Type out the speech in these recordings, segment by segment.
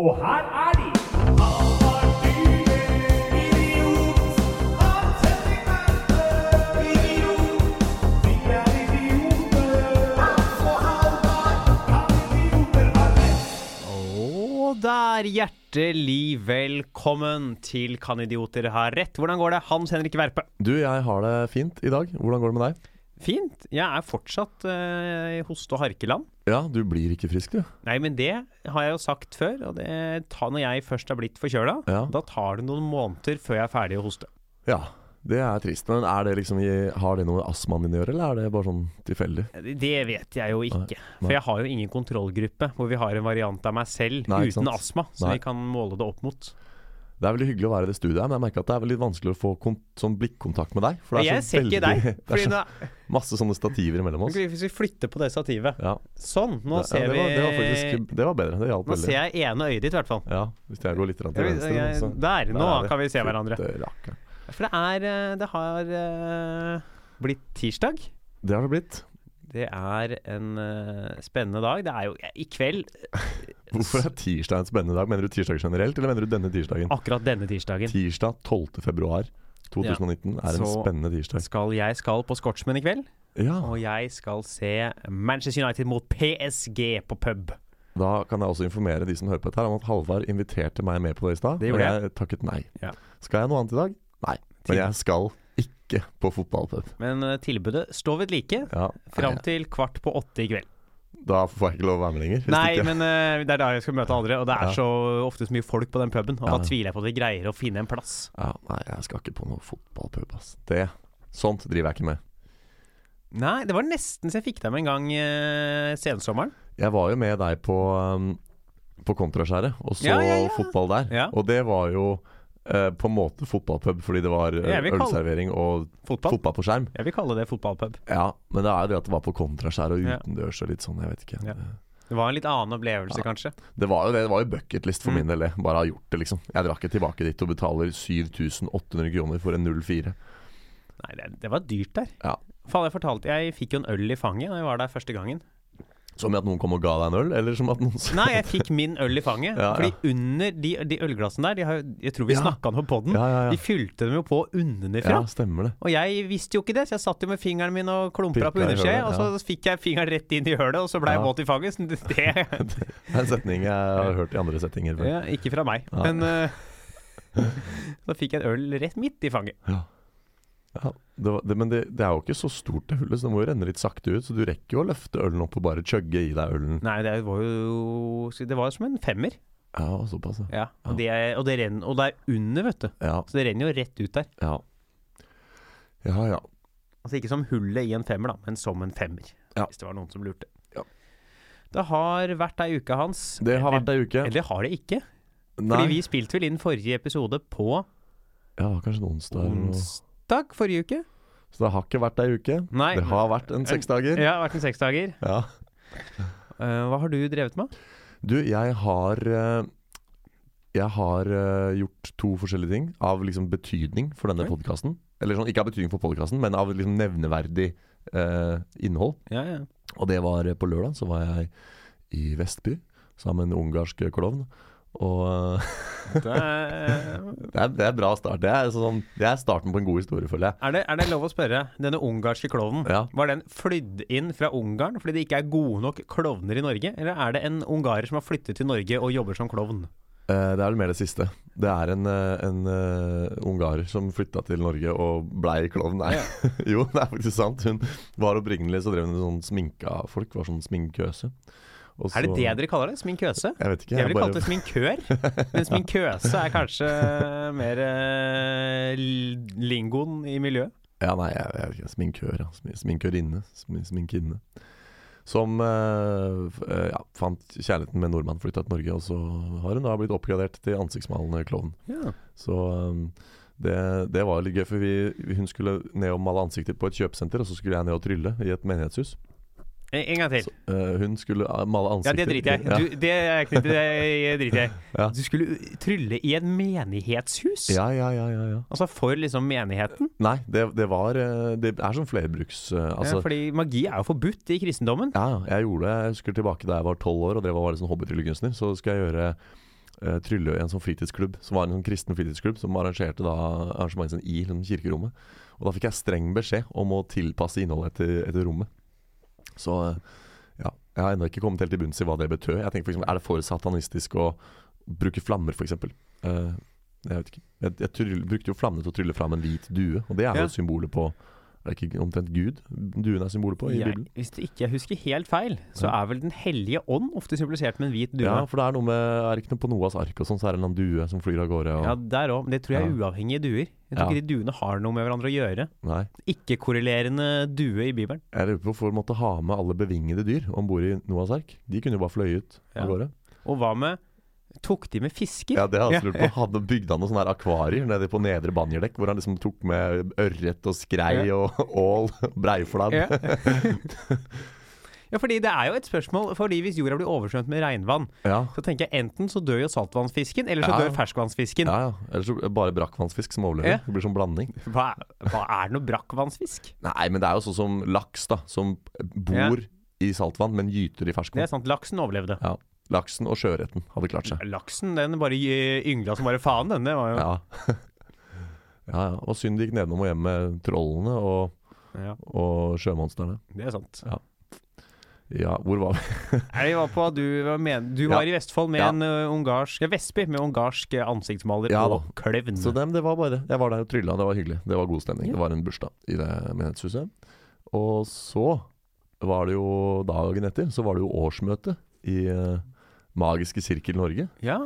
Og her er de! Og der, hjertelig velkommen til Kan idioter ha rett. Hvordan går det, Hans Henrik Verpe? Du, jeg har det fint i dag. Hvordan går det med deg? Fint. Jeg er fortsatt i i hoste- og harkeland. Ja, du blir ikke frisk, du. Nei, men det har jeg jo sagt før. Og det tar, når jeg først er blitt forkjøla, Ja. da tar det noen måneder før jeg er ferdig å hoste. Ja, det er trist. Men er det liksom, har det noe med astmaen din å gjøre, eller er det bare sånn tilfeldig? Det vet jeg jo ikke. Nei. For jeg har jo ingen kontrollgruppe hvor vi har en variant av meg selv Nei, uten astma, Nei. vi kan måle det opp mot. Det er veldig hyggelig å være i det studioet men jeg merker at det er veldig vanskelig å få sånn blikkontakt med deg. For det er jeg så ser ikke deg. Fordi Det er så masse sånne stativer mellom oss. hvis vi flytter på det stativet Ja, Sånn, nå det, ser ja, det, var, det var vi faktisk Det var bedre. Det hjalp Nå ser jeg ene øyet ditt, i hvert fall. Ja, hvis jeg går litt til venstre. jeg- så- Der, nå der kan vi se hverandre. For det er eh, Det har uh, blitt tirsdag. Det har det blitt. Det er en uh, spennende dag. Det er jo I kveld, Hvorfor er tirsdag en spennende dag? Mener du tirsdag generelt, eller mener du denne tirsdagen? akkurat denne tirsdagen, Tirsdag 12. februar 2019 er en Så- spennende tirsdag. skal jeg skal på Scotsman i kveld. Ja, Og jeg skal se Manchester United mot PSG på pub. Da kan jeg også informere de som hører på dette her om at Halvard inviterte meg med på det i stad, og jeg takket nei. Ja. Skal jeg noe annet i dag? Nei. Men jeg skal ikke på fotballpub. Men eh, tilbudet står ved like Ja, fram til kvart på åtte i kveld. Da får jeg ikke lov å være med lenger. Nei, ikke. men uh, det er da jeg skal møte andre, og det er Ja. så ofte så mye folk på den puben. Og Ja. da tviler jeg på at vi greier å finne en plass. ja, nei, jeg skal ikke på noe fotballpub, ass. Det Sånt driver jeg ikke med. Nei, det var nesten så jeg fikk deg med en gang uh, sensommeren. Jeg var jo med deg på, um, på Kontraskjæret og så Ja, fotball der. Og det var jo eh, på en måte fotballpub fordi det var eh, ølservering og Fotball. fotball på skjerm. Jeg vil kalle det fotballpub. Ja, men det er jo det at det var på kontraskjær og utendørs og litt sånn, jeg vet ikke. Ja. Det var en litt annen opplevelse, Ja. kanskje. Det var jo det, det var jo bucketlist for Mm. min del. Bare ha gjort det, liksom. Jeg drar ikke tilbake dit og betaler 7800 kroner for en 04. Nei, det, det var dyrt der. Ja. Faen, jeg fortalte Jeg fikk jo en øl i fanget da jeg var der første gangen. Som i at noen kom og ga deg en øl, eller som at noen Nei, jeg fikk min øl i fanget. Ja, ja. Fordi under de, de ølglassene der de har, Jeg tror vi Ja. snakka om på poden. Ja, De fylte dem jo på underfra. Ja, stemmer det. Og jeg visste jo ikke det, så jeg satt jo med fingeren min og klumpra på i Og så fikk jeg fingeren rett inn i hølet, og så ble jeg våt i fanget. Det, Det er en setning jeg har hørt i andre settinger før. ja, ikke fra meg, men uh, Så fikk jeg en øl rett midt i fanget. Ja. Ja, det var, det, men det, det er jo ikke så stort det hullet, så det må jo renne litt sakte ut. Så du rekker jo å løfte ølen opp og bare chugge i deg ølen. Nei, det var jo Det var som en femmer. Ja, såpass, ja. Ja, og, det, er- og, det renner, og det er under, vet du. Ja, Så det renner jo rett ut der. ja. Ja, ja. Altså ikke som hullet i en femmer, da, men som en femmer. Ja. Hvis det var noen som lurte. Ja. Det har vært ei uke, Hans. Det har vært ei uke. Eller har det ikke. Nei. Fordi vi spilte vel inn forrige episode på Ja, kanskje en onsdag. eller onsdag forrige uke. Så det har ikke vært ei uke. Nei. Det har vært en seksdager. Ja, det har vært en seksdager. Ja. Uh, hva har du drevet med? Du, jeg har eh, Jeg har eh, gjort to forskjellige ting av liksom betydning for denne Oi. podkasten. Eller sånn, ikke av betydning for podkasten, men av liksom nevneverdig eh, innhold. Ja, ja. Og det var på lørdag, så var jeg i Vestby sammen med en ungarsk klovn. Og eh, Det er, det, er, bra start. Det er, sånn, det er starten på en god historie, føler jeg. er, det, er det lov å spørre, denne ungarske klovnen, Ja. var den flydd inn fra Ungarn fordi det ikke er gode nok klovner i Norge? Eller er det en ungarer som har flyttet til Norge og jobber som klovn? Eh, det er vel mer det siste. Det er en, eh, en uh, ungarer som flytta til Norge og blei klovn. Nei, jo, det er faktisk sant. Hun var opprinnelig så drev hun sånn sminka folk. Var sånn sminkøse. Og Er det det dere kaller det? Sminkøse? Jeg vet ikke. Jeg ville bare- kalt det sminkør, men sminkøse er kanskje mer uh, lingoen i miljøet. Ja, nei, jeg, jeg vet ikke. Sminkør, ja. Smi- Sminkørinne. Smi- Sminkinne. Som uh, ja, fant kjærligheten med en nordmann, flytta til Norge, og så har hun da blitt oppgradert til ansiktsmalende klovn. Ja. Så um, det, det var litt gøy, for vi, hun skulle ned og male ansikter på et kjøpesenter, og så skulle jeg ned og trylle i et menighetshus. En gang til. Så, eh, hun skulle male ansiktet. Ja, det driter jeg i. Det det driter jeg. Ja. Du skulle trylle i et menighetshus? Ja, ja, ja, ja, ja. Altså for liksom menigheten? Nei, det, det var eh, Det er sånn flerbruks... eh, altså, ja, fordi magi er jo forbudt i kristendommen. Ja, jeg gjorde det. Jeg husker tilbake da jeg var tolv år og drev og var litt sånn hobbytryllekunstner. Så skulle jeg gjøre uh, trylle, en sånn fritidsklubb, som var en sånn kristen fritidsklubb, som arrangerte da arrangementet sitt i liksom, kirkerommet. Og da fikk jeg streng beskjed om å tilpasse innholdet etter, etter rommet. Så eh, ja, jeg har ennå ikke kommet helt til bunns i hva det betød. Jeg tenker for eksempel, Er det for satanistisk å bruke flammer, f.eks.? Uh, jeg vet ikke. Jeg, jeg brukte jo flammene til å trylle fram en hvit due, og det er jo Ja. symbolet på Er det ikke omtrent Gud duen er symbolet på i Jeg, Bibelen? hvis det ikke jeg husker helt feil, så Ja. er vel Den hellige ånd ofte symbolisert med en hvit due. Ja, for det er noe med Er det ikke noe på Noas ark og sånn, så er det en due som flyr av gårde? Og, Ja, der òg. Men det tror jeg er Ja. uavhengige duer. Jeg tror Ja. ikke de duene har noe med hverandre å gjøre. Nei. Ikke-korrelerende due i Bibelen. Jeg lurer på hvorfor måtte ha med alle bevingede dyr om bord i Noas ark. De kunne jo bare fløyet av gårde. Og hva med Tok de med fisker? Ja, det har jeg lurt på. Hadde bygd han noen sånne akvarier nede på nedre banjerdekk, hvor han liksom tok med ørret og skrei og ål, breiflabb. Ja. ja, fordi det er jo et spørsmål Fordi hvis jorda blir oversvømt med regnvann, Ja. så tenker jeg enten så dør jo saltvannsfisken, eller så Ja. dør ferskvannsfisken. Ja, ja. Eller så bare brakkvannsfisk som overlever. Ja. Det blir sånn blanding. Hva, hva er noe brakkvannsfisk? Nei, men det er jo sånn som laks, da, som bor i saltvann, men gyter i Det ferskvann. er sant, laksen overlevde. Ja. Laksen og sjøørreten hadde klart seg. Laksen den bare yngla som bare faen, den. Det var jo Ja. ja, ja. Og synd det gikk nedom og hjem med trollene og, ja, og sjømonstrene. det er sant. Ja, hvor var vi? Nei, vi var på, du var, med, du Ja. var i Vestfold med Ja. en uh, ungarsk ja, Vestby med ungarsk uh, ansiktsmaler Ja og klevn. Så dem, det var bare Jeg var der og trylla, det var hyggelig. Det var god stemning. Ja. Det var en bursdag i det menighetshuset. Og så var det jo dagen etter, så var det jo årsmøte i eh, Magiske Sirkel Norge. Ja.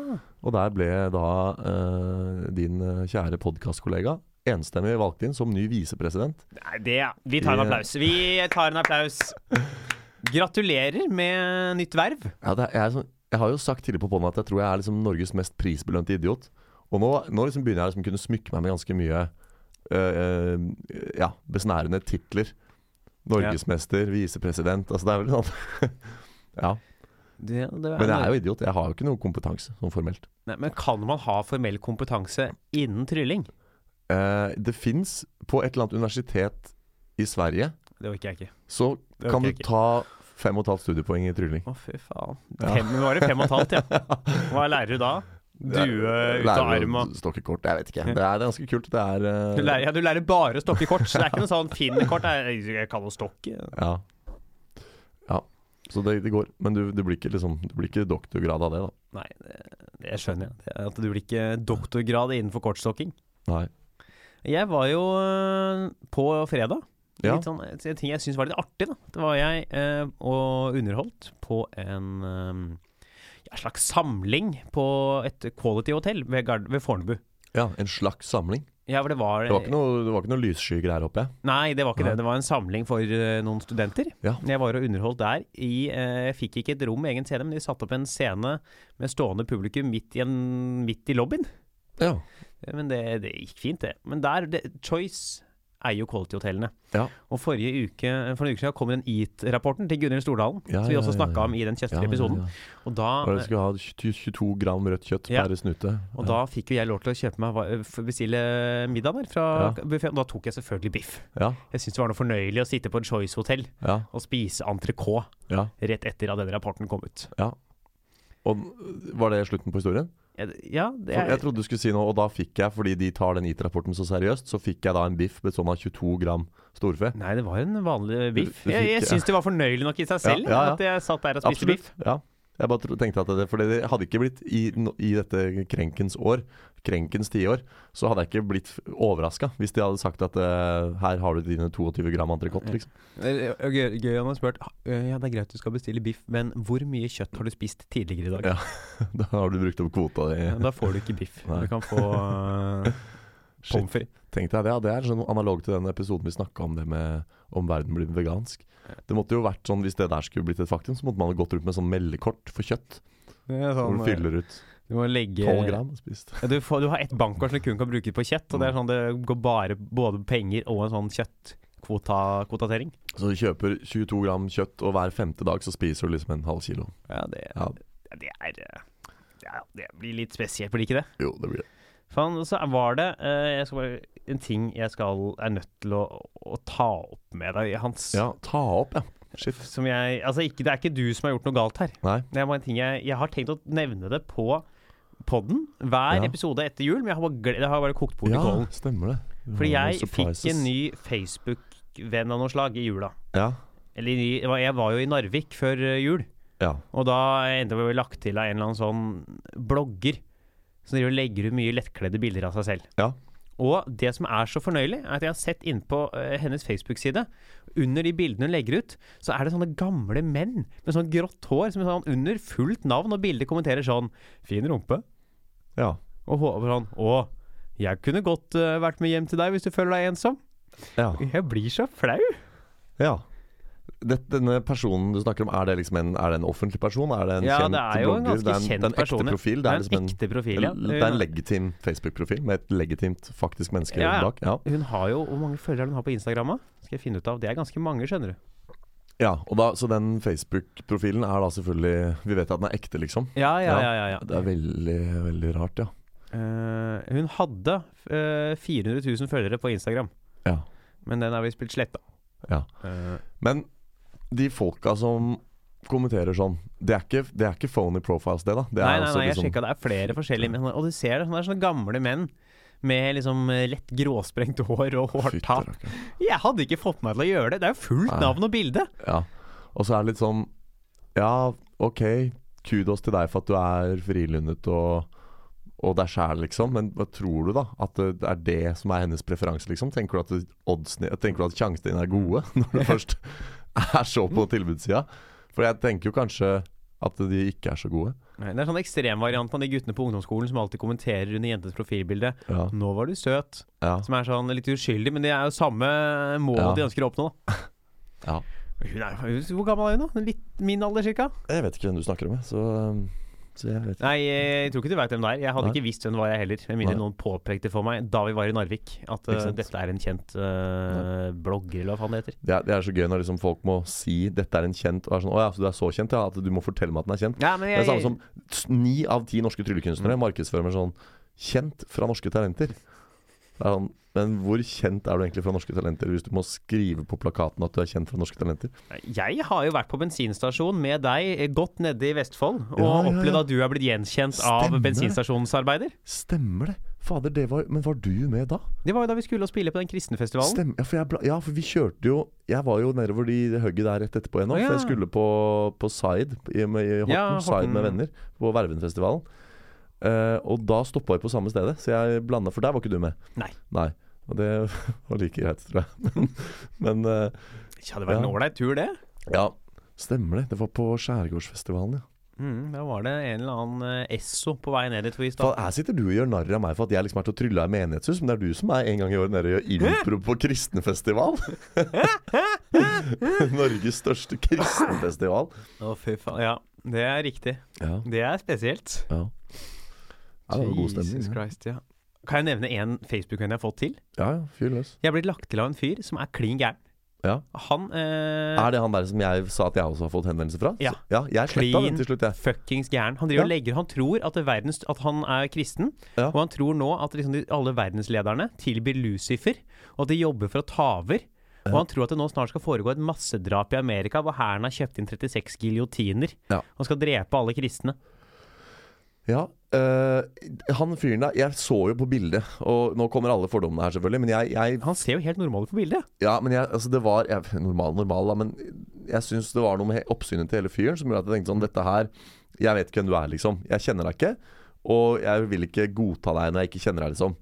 Og der ble da eh, din eh, kjære podkastkollega enstemmig valgt inn som ny visepresident. Nei, det Vi tar en applaus. Vi tar en applaus. Gratulerer med nytt verv. Ja, det er, jeg, jeg har jo sagt tidligere på podden at jeg tror jeg er liksom Norges mest prisbelønte idiot. Og nå, nå liksom begynner jeg liksom kunne smykke meg med ganske mye eh, eh, ja, besnærende titler. Norgesmester, visepresident Altså det er vel sånn Ja. Det, det Men jeg er jo idiot. Jeg har jo ikke noe kompetanse sånn formelt. Nei, men kan man ha formell kompetanse innen trylling? Eh, det fins på et eller annet universitet i Sverige, Det orker jeg ikke. så kan du ta fem og et halvt studiepoeng i trylling. Å, fy faen. Ja. Fem, var det fem og et halvt, ja. Hva lærer du da? Due ut av Lærer arm å og Stokke kort, jeg vet ikke. Det er ganske kult. Det er uh... du lærer, ja, du lærer bare å stokke kort. Så det er ikke noe sånn finn-kort. Jeg, jeg kan jo stokke. Ja. Ja. Så det, det går. Men du, du, blir ikke liksom, du blir ikke doktorgrad av det, da. Nei, det, det skjønner jeg. Det er At du blir ikke doktorgrad innenfor kortstokking. Nei. Jeg var jo øh, på fredag. Ja. Litt sånn, en ting jeg syns var litt artig, da. Det var jeg eh, og underholdt på en øh, ja, slags samling på et quality-hotell ved, Gard- ved Fornebu. ja, en slags samling. Ja, det var, Det var noe, det var ikke noe lyssky greier, håper jeg. Nei, det var ikke Nei. det. Det var en samling for uh, noen studenter. Ja. Jeg var og underholdt der. I, uh, jeg fikk ikke et rom med egen scene, men de satte opp en scene med stående publikum midt i, en, midt i lobbyen. Ja. Men det, det gikk fint, det. Men der, det, Choice eier jo Quality-hotellene. Ja. Og forrige uke, for en uke siden kom den EAT-rapporten til Gunhild Stordalen, Ja, som vi også snakka om i den kjøttfrie episoden. Og da, Og jeg skulle ha 22 gram rødt kjøtt per snute. og da fikk jo jeg lov til å kjøpe meg bestille middag der fra Ja. og Da tok jeg selvfølgelig biff. Ja, Jeg syntes det var noe fornøyelig å sitte på et Choice-hotell og spise entrecôte rett etter at den rapporten kom ut. ja. Og var det slutten på historien? Ja, det er, jeg trodde du skulle si noe, og da fikk jeg, fordi de tar den IT-rapporten så seriøst, så fikk jeg da en biff bestående av 22 gram storfe. Nei, det var en vanlig biff. Du- du Jeg, fikk- jeg syns det var fornøyelig nok i seg selv Ja, ja, at jeg satt der og spiste biff. Ja. Jeg bare tenkte at det, for det hadde ikke blitt i, i dette krenkens år, krenkens tiår, så hadde jeg ikke blitt overraska hvis de hadde sagt at uh, her har du dine 22 gram entrecôte, liksom. Eh, Gøy gøy han har spurt eh, Ja, det er greit du skal bestille biff, men hvor mye kjøtt har du spist tidligere i dag? Ja. Da har du brukt opp kvota di. Ja, Da får du ikke biff. Nei. Du kan få uh. Pommes frites. Tenk deg det, ja, det er sånn analog til den episoden vi snakka om det med om verden blir vegansk. Det måtte jo vært sånn, Hvis det der skulle blitt et faktum, så måtte man ha gått rundt med sånn meldekort for kjøtt. Det er Hvor sånn, du eh, fyller ut du må legge 12 gram spist. Ja, Du, får, du har ett bankkort som du kun kan bruke på kjøtt, og det er sånn det går bare både penger og en sånn kjøttkvotatering. Så du kjøper 22 gram kjøtt, og hver femte dag så spiser du liksom en halv kilo. Ja, det, Ja, det er eh, ja, Det blir litt spesielt, blir det ikke det? jo, det blir det. Faen, så var det eh, jeg bare, en ting jeg skal, er nødt til å, å ta opp med deg, Hans. Ja, ta opp, ja. Shit. Som jeg, altså ikke, det er ikke du som har gjort noe galt her. Nei. Det er bare en ting jeg, jeg har tenkt å nevne det på podden hver Ja. episode etter jul, men jeg har bare, det har bare kokt bort i Ja, kålen. stemmer det. det Fordi jeg fikk en ny Facebook-venn av noe slag i jula. Ja. Eller jeg var- jo i Narvik før eh, jul, ja. og da endte vi lagt til av en eller annen sånn blogger som driver og legger ut mye lettkledde bilder av seg selv. Ja. Og det som er så fornøyelig, er at jeg har sett innpå uh, hennes Facebook-side, under de bildene hun legger ut, så er det sånne gamle menn med sånn grått hår som er sånn under fullt navn, og bildet kommenterer sånn 'Fin rumpe'. Ja. Og håper sånn 'Å, jeg kunne godt uh, vært med hjem til deg hvis du føler deg ensom'. ja. Jeg blir så flau. ja. Det, denne personen du snakker om, er det liksom en, er det en offentlig person? Er det en Ja, kjent det er jo en blogger? ganske det er en, kjent det er en person, ja. ekte profil? Det er liksom en ekte profil, ja. Det er en legitim Facebook-profil med et legitimt faktisk menneske Ja, ja. bak? Ja. Hun har jo Hvor mange følgere er hun har på Instagram? Skal jeg finne ut av. Det er ganske mange, skjønner du. ja og da, så den Facebook-profilen er da selvfølgelig Vi vet at den er ekte, liksom? Ja, ja, Ja. ja. ja, ja. Det er veldig, veldig rart, ja. Uh, hun hadde uh, 400 000 følgere på Instagram, Ja. men den er visst blitt sletta. ja. Men de folka som kommenterer sånn Det er ikke, det er ikke phony profiles, det, da? Det er Nei, nei, også nei, jeg liksom- sjekka det er flere forskjellige menn. Og du ser det, det er sånne gamle menn med liksom eh, lett gråsprengt hår og hårtap. Jeg hadde ikke fått meg til å gjøre det. Det er jo fullt Nei. navn og bilde. Ja. Og så er det litt sånn Ja, ok, kudos til deg for at du er frilundet og, og deg sjæl, liksom. Men hva tror du, da? At det er det som er hennes preferanse, liksom? Tenker du at, oddsene, tenker du at sjansene dine er gode når du først er så på tilbudssida? For jeg tenker jo kanskje at de ikke er så gode. Nei, Det er sånn ekstremvariant av de guttene på ungdomsskolen som alltid kommenterer under jentens profilbilde. Ja. 'Nå var du søt', Ja. som er sånn litt uskyldig, men det er jo samme mål Ja. de ønsker å oppnå. ja. Hun er, hvor gammel er hun nå? Litt min alder, cirka? Jeg vet ikke hvem du snakker med, så, um, så jeg vet. Nei, jeg tror ikke du veit hvem det er. Jeg hadde Nei. ikke visst hvem det var, jeg heller. Med mindre noen påpekte for meg da vi var i Narvik at uh, dette er en kjent uh, blogger, eller hva faen det heter. Det er, det er så gøy når liksom folk må si 'dette er en kjent' og er sånn 'Å ja, så du er så kjent', ja. At du må fortelle meg at den er kjent. Ja, men Det er samme som ni av ti norske tryllekunstnere markedsfører med sånn 'kjent fra norske talenter'. Er sånn, men hvor kjent er du egentlig fra norske talenter hvis du må skrive på plakaten at du er kjent fra norske talenter? Jeg har jo vært på bensinstasjon med deg eh, godt nede i Vestfold, og Ja, ja, ja. opplevd at du er blitt gjenkjent av Stemmer. bensinstasjonsarbeider. Stemmer det! Fader, det var Men var du med da? Det var jo da vi skulle spille på den kristenfestivalen. Stemmer. Ja, for jeg, ja, for vi kjørte jo Jeg var jo nedover de det hugget der rett etterpå igjen nå. Ja. For jeg skulle på, på Side i, med, i Horten. Ja, Side med venner på Vervenfestivalen. Eh, og da stoppa vi på samme stedet, så jeg blanda For der var ikke du med. Nei. Nei. Og det var like greit, tror jeg. Men, eh, Ja, det var en ålreit tur, det. ja, stemmer det. Det var på Skjærgårdsfestivalen, ja. Mm, da var det en eller annen eh, Esso på vei ned dit. her sitter du og gjør narr av meg for at jeg liksom er til å trylle i menighetshus, men det er du som er en gang i året nede og gjør impro på kristenfestival. Norges største kristenfestival. Å, fy faen. Ja, det er riktig. Ja, Det er spesielt. ja. Ja det var god stemning. Jesus Christ, ja. Kan jeg nevne en Facebook-venn jeg har fått til? ja, ja fyr løs. Jeg er blitt lagt til av en fyr som er klin gæren. Ja. Han eh, Er det han der som jeg sa at jeg også har fått henvendelse fra? Ja. ja jeg sletta den til slutt, jeg. fuckings gæren. Han driver Ja. og legger Han tror at, verdens, at han er kristen, Ja. og han tror nå at liksom de, alle verdenslederne tilbyr Lucifer, og at de jobber for å ta over. Og han tror at det nå snart skal foregå et massedrap i Amerika, hvor hæren har kjøpt inn 36 giljotiner Ja. og skal drepe alle kristne. Ja, øh, han fyren der Jeg så jo på bildet, og nå kommer alle fordommene her, selvfølgelig, men jeg, jeg Han ser jo helt normal ut på bildet. Ja, men jeg, altså det var jeg, Normal, normal, da, men jeg syns det var noe med oppsynet til hele fyren som gjorde at jeg tenkte sånn Dette her Jeg vet ikke hvem du er, liksom. Jeg kjenner deg ikke, og jeg vil ikke godta deg når jeg ikke kjenner deg, liksom.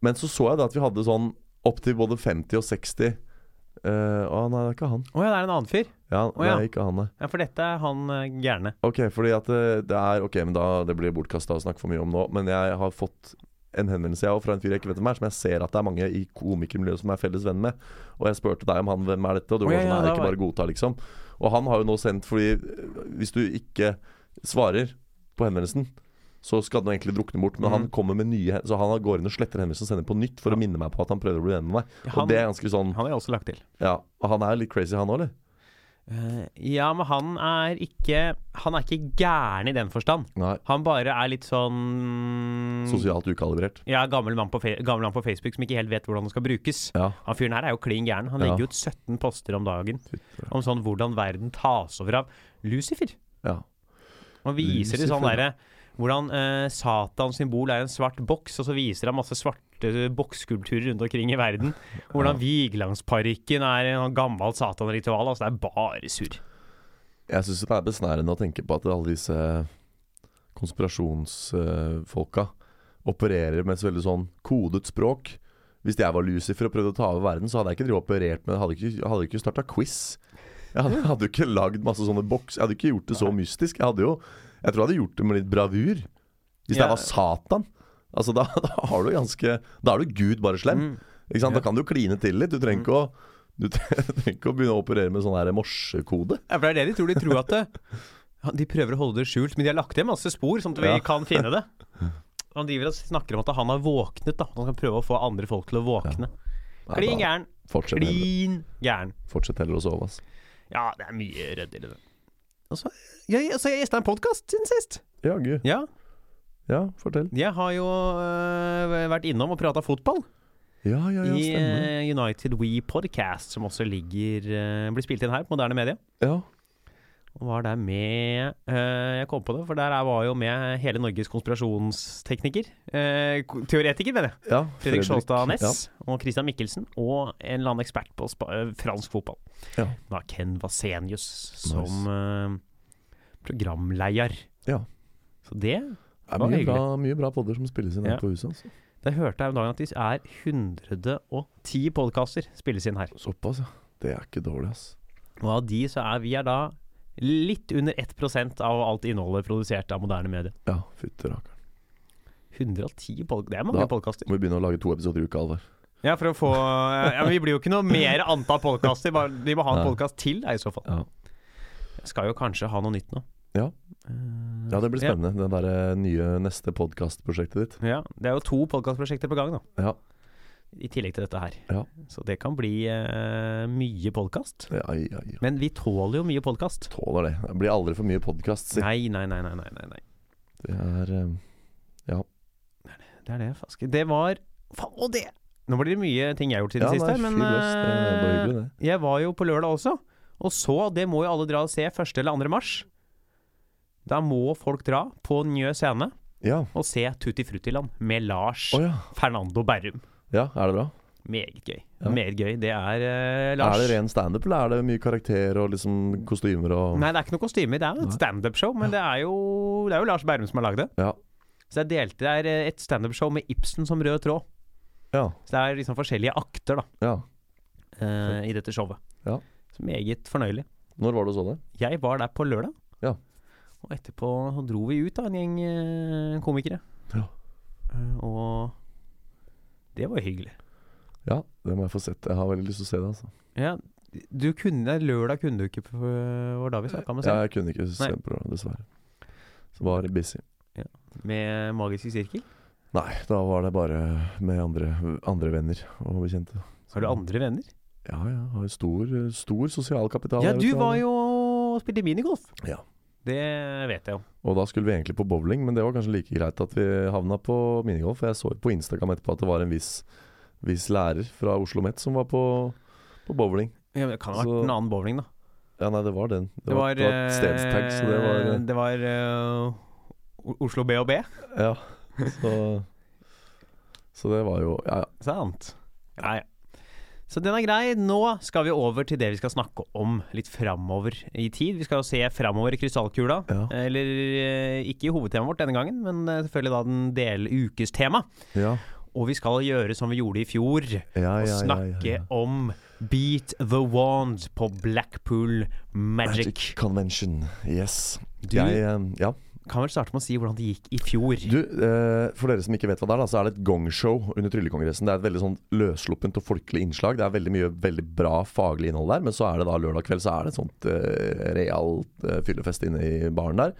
Men så så jeg da at vi hadde sånn opptil både 50 og 60 eh, Å, nei, det er ikke han. Å ja, det er en annen fyr. Ja, oh, ja. det er ikke han, nei. Ja, for dette er han uh, gærne. Ok, fordi at det, det er Ok, men da Det blir bortkasta å snakke for mye om nå, men jeg har fått en henvendelse jeg fra en fyr jeg ikke vet hvem er, som jeg ser at det er mange i komikermiljøet som er felles venn med. Og jeg spurte deg om han hvem er dette, og du Å, var sånn ja, nei, ikke bare godta, liksom. Og han har jo nå sendt fordi hvis du ikke svarer på henvendelsen, så skal den egentlig drukne bort. Men mm. han kommer med nye Så han går inn og sletter henvendelsen og sender på nytt for å minne meg på at han prøver å bli venn med meg. Han, Og det er ganske sånn han er også lagt til. Ja. Og han er litt crazy, han òg, eller? Uh, ja, men han er ikke Han er ikke gæren i den forstand. Nei. Han bare er litt sånn Sosialt ukalibrert. Ja, gammel mann, på gammel mann på Facebook som ikke helt vet hvordan det skal brukes. Ja. Han fyren her er jo klin gæren. Han Ja. legger ut 17 poster om dagen om sånn hvordan verden tas over av Lucifer. ja. Og viser det sånn Lucifer. derre Hvordan eh, Satans symbol er en svart boks, og så viser han masse svarte boksskulpturer rundt omkring i verden. Hvordan Vigelandsparken er en gammel Satan-ritual. Altså, det er bare surr. Jeg syns det er besnærende å tenke på at alle disse konspirasjonsfolka opererer med et veldig sånn kodet språk. Hvis jeg var Lucifer og prøvde å ta over verden, så hadde jeg ikke operert med Hadde ikke, hadde ikke starta quiz. Jeg hadde, hadde jo ikke lagd masse sånne boks. Jeg hadde ikke gjort det så mystisk. Jeg hadde jo Jeg tror jeg hadde gjort det med litt bravur. Hvis Ja. jeg var Satan. Altså da, da har du ganske Da er du Gud bare slem. Mm. Ikke sant? Ja. Da kan du kline til litt. Du trenger ikke å du trenger ikke å begynne å operere med sånn morsekode. Ja, for det er det de tror. De tror at det, De prøver å holde det skjult, men de har lagt igjen masse spor, sånn at vi Ja. kan finne det. Han driver og snakker om at han har våknet. da Han skal prøve å få andre folk til å våkne. Nei, Klin gæren. Klin gæren. fortsett heller å sove, altså. Ja, det er mye røddigere, det. Så jeg, altså, jeg gjesta en podkast siden sist. Jaggu. Ja. Ja, fortell. Jeg har jo øh, vært innom og prata fotball Ja, ja, ja, i øh, United We Podcast, som også ligger uh, blir spilt inn her på moderne media. Ja. Og var der med øh, Jeg kom på det, for der er- var jo med hele Norges konspirasjonstekniker. øh, teoretiker, mener jeg. ja Fredrik Sjåstad Næss Ja. og Christian Mikkelsen. Og en eller annen ekspert på øh, fransk fotball. Ja. var Ken Vasenius som øh, programleder. Ja. Så det Det er var mye hyggelig. bra, mye bra podder som spilles inn her Ja. på huset. Altså. Det hørte jeg om dagen at det er 110 podkaster spilles inn her. Såpass, ja. Det er ikke dårlig, ass. Og av de så er vi er da litt under 1% av alt innholdet produsert av moderne medier. Ja, fytti rakkeren. 110 podkaster, Det er mange podkaster. Må vi begynne å lage to episoder i uka, Alvar. Ja, for å få Ja, men Vi blir jo ikke noe mer antall podkaster. Vi må ha en podkast til, i så fall. Ja. Jeg skal jo kanskje ha noe nytt nå. Ja. Eh, ja, det blir spennende. Det der nye neste podkastprosjektet ditt. Ja, Det er jo to podkastprosjekter på gang, da. Ja. I tillegg til dette her. Ja. Så det kan bli eh, mye podkast. Ja, ja, ja. Men vi tåler jo mye podkast. Tåler det. Det blir aldri for mye podkast, si. Nei, nei, nei, nei, nei, nei. Det er eh, Det er det, faske. Det var Faen, og det! Nå blir det mye ting jeg har gjort siden Ja, sist, men. Eh, hyggelig, det. jeg var jo på lørdag også. Og så, det må jo alle dra og se 1. eller 2. mars. Da må folk dra på Njø scene Ja. og se Tutti Fruttiland med Lars oh, ja. Fernando Berrum. Ja. Er det bra? Meget gøy. Ja. Meget gøy. Det er uh, Lars Er det ren standup, eller er det mye karakter og liksom kostymer og Nei, det er ikke noe kostyme. Det er jo et standup-show, men det er, jo, det er jo Lars Bærum som har lagd det. Ja. Så jeg delte det er eh, et standup-show med Ibsen som rød tråd. Ja. Så det er liksom forskjellige akter da ja. eh, i dette showet. Ja. Så meget fornøyelig. Når var du så det? Jeg var der på lørdag. Ja. Og etterpå så dro vi ut, da, en gjeng komikere. Ja. Uh, og det var hyggelig. Ja, det må jeg få sett. Jeg har veldig lyst til å se det, altså. Ja, du kunne Lørdag kunne du ikke, på, var da vi snakka med Ja, jeg kunne ikke se på det, dessverre. Så var busy. Med Magisk sirkel. Nei, da var det bare med andre, andre venner og bekjente. Har du andre venner? Ja, ja. Har stor, stor sosial kapital. Ja, du var jo og spilte minigolf. Ja. Det vet jeg jo. Og da skulle vi egentlig på bowling, men det var kanskje like greit at vi havna på minigolf. For jeg så på Instagram etterpå at det var en viss, viss lærer fra Oslo Met som var på, på bowling. Ja, men det kan ha vært Så- en annen bowling, da. Ja, nei, det var den. Det, Det var, var, et stedstag, så det var eh, Det var uh, Oslo B og B. Ja. Så, så det var jo Ja, ja. Sant. Ja, ja. Så den er grei. Nå skal vi over til det vi skal snakke om litt framover i tid. Vi skal jo se framover i krystallkula. Ja. Eller eh, ikke i hovedtemaet vårt denne gangen, men eh, selvfølgelig da den del ukestema. Ja, Og vi skal gjøre som vi gjorde i fjor. ja, og snakke om Beat the Wand på Blackpool Magic. Magic Convention. Yes. Du Jeg, eh, ja. Kan vel starte med å si hvordan det gikk i fjor. Du, eh, for dere som ikke vet hva det er, da, så er det et gongshow under Tryllekongressen. Det er et veldig sånn løssluppent og folkelig innslag. Det er veldig mye veldig bra faglig innhold der, men så er det da lørdag kveld så er det et sånt eh, realt eh, fyllefest inne i baren der.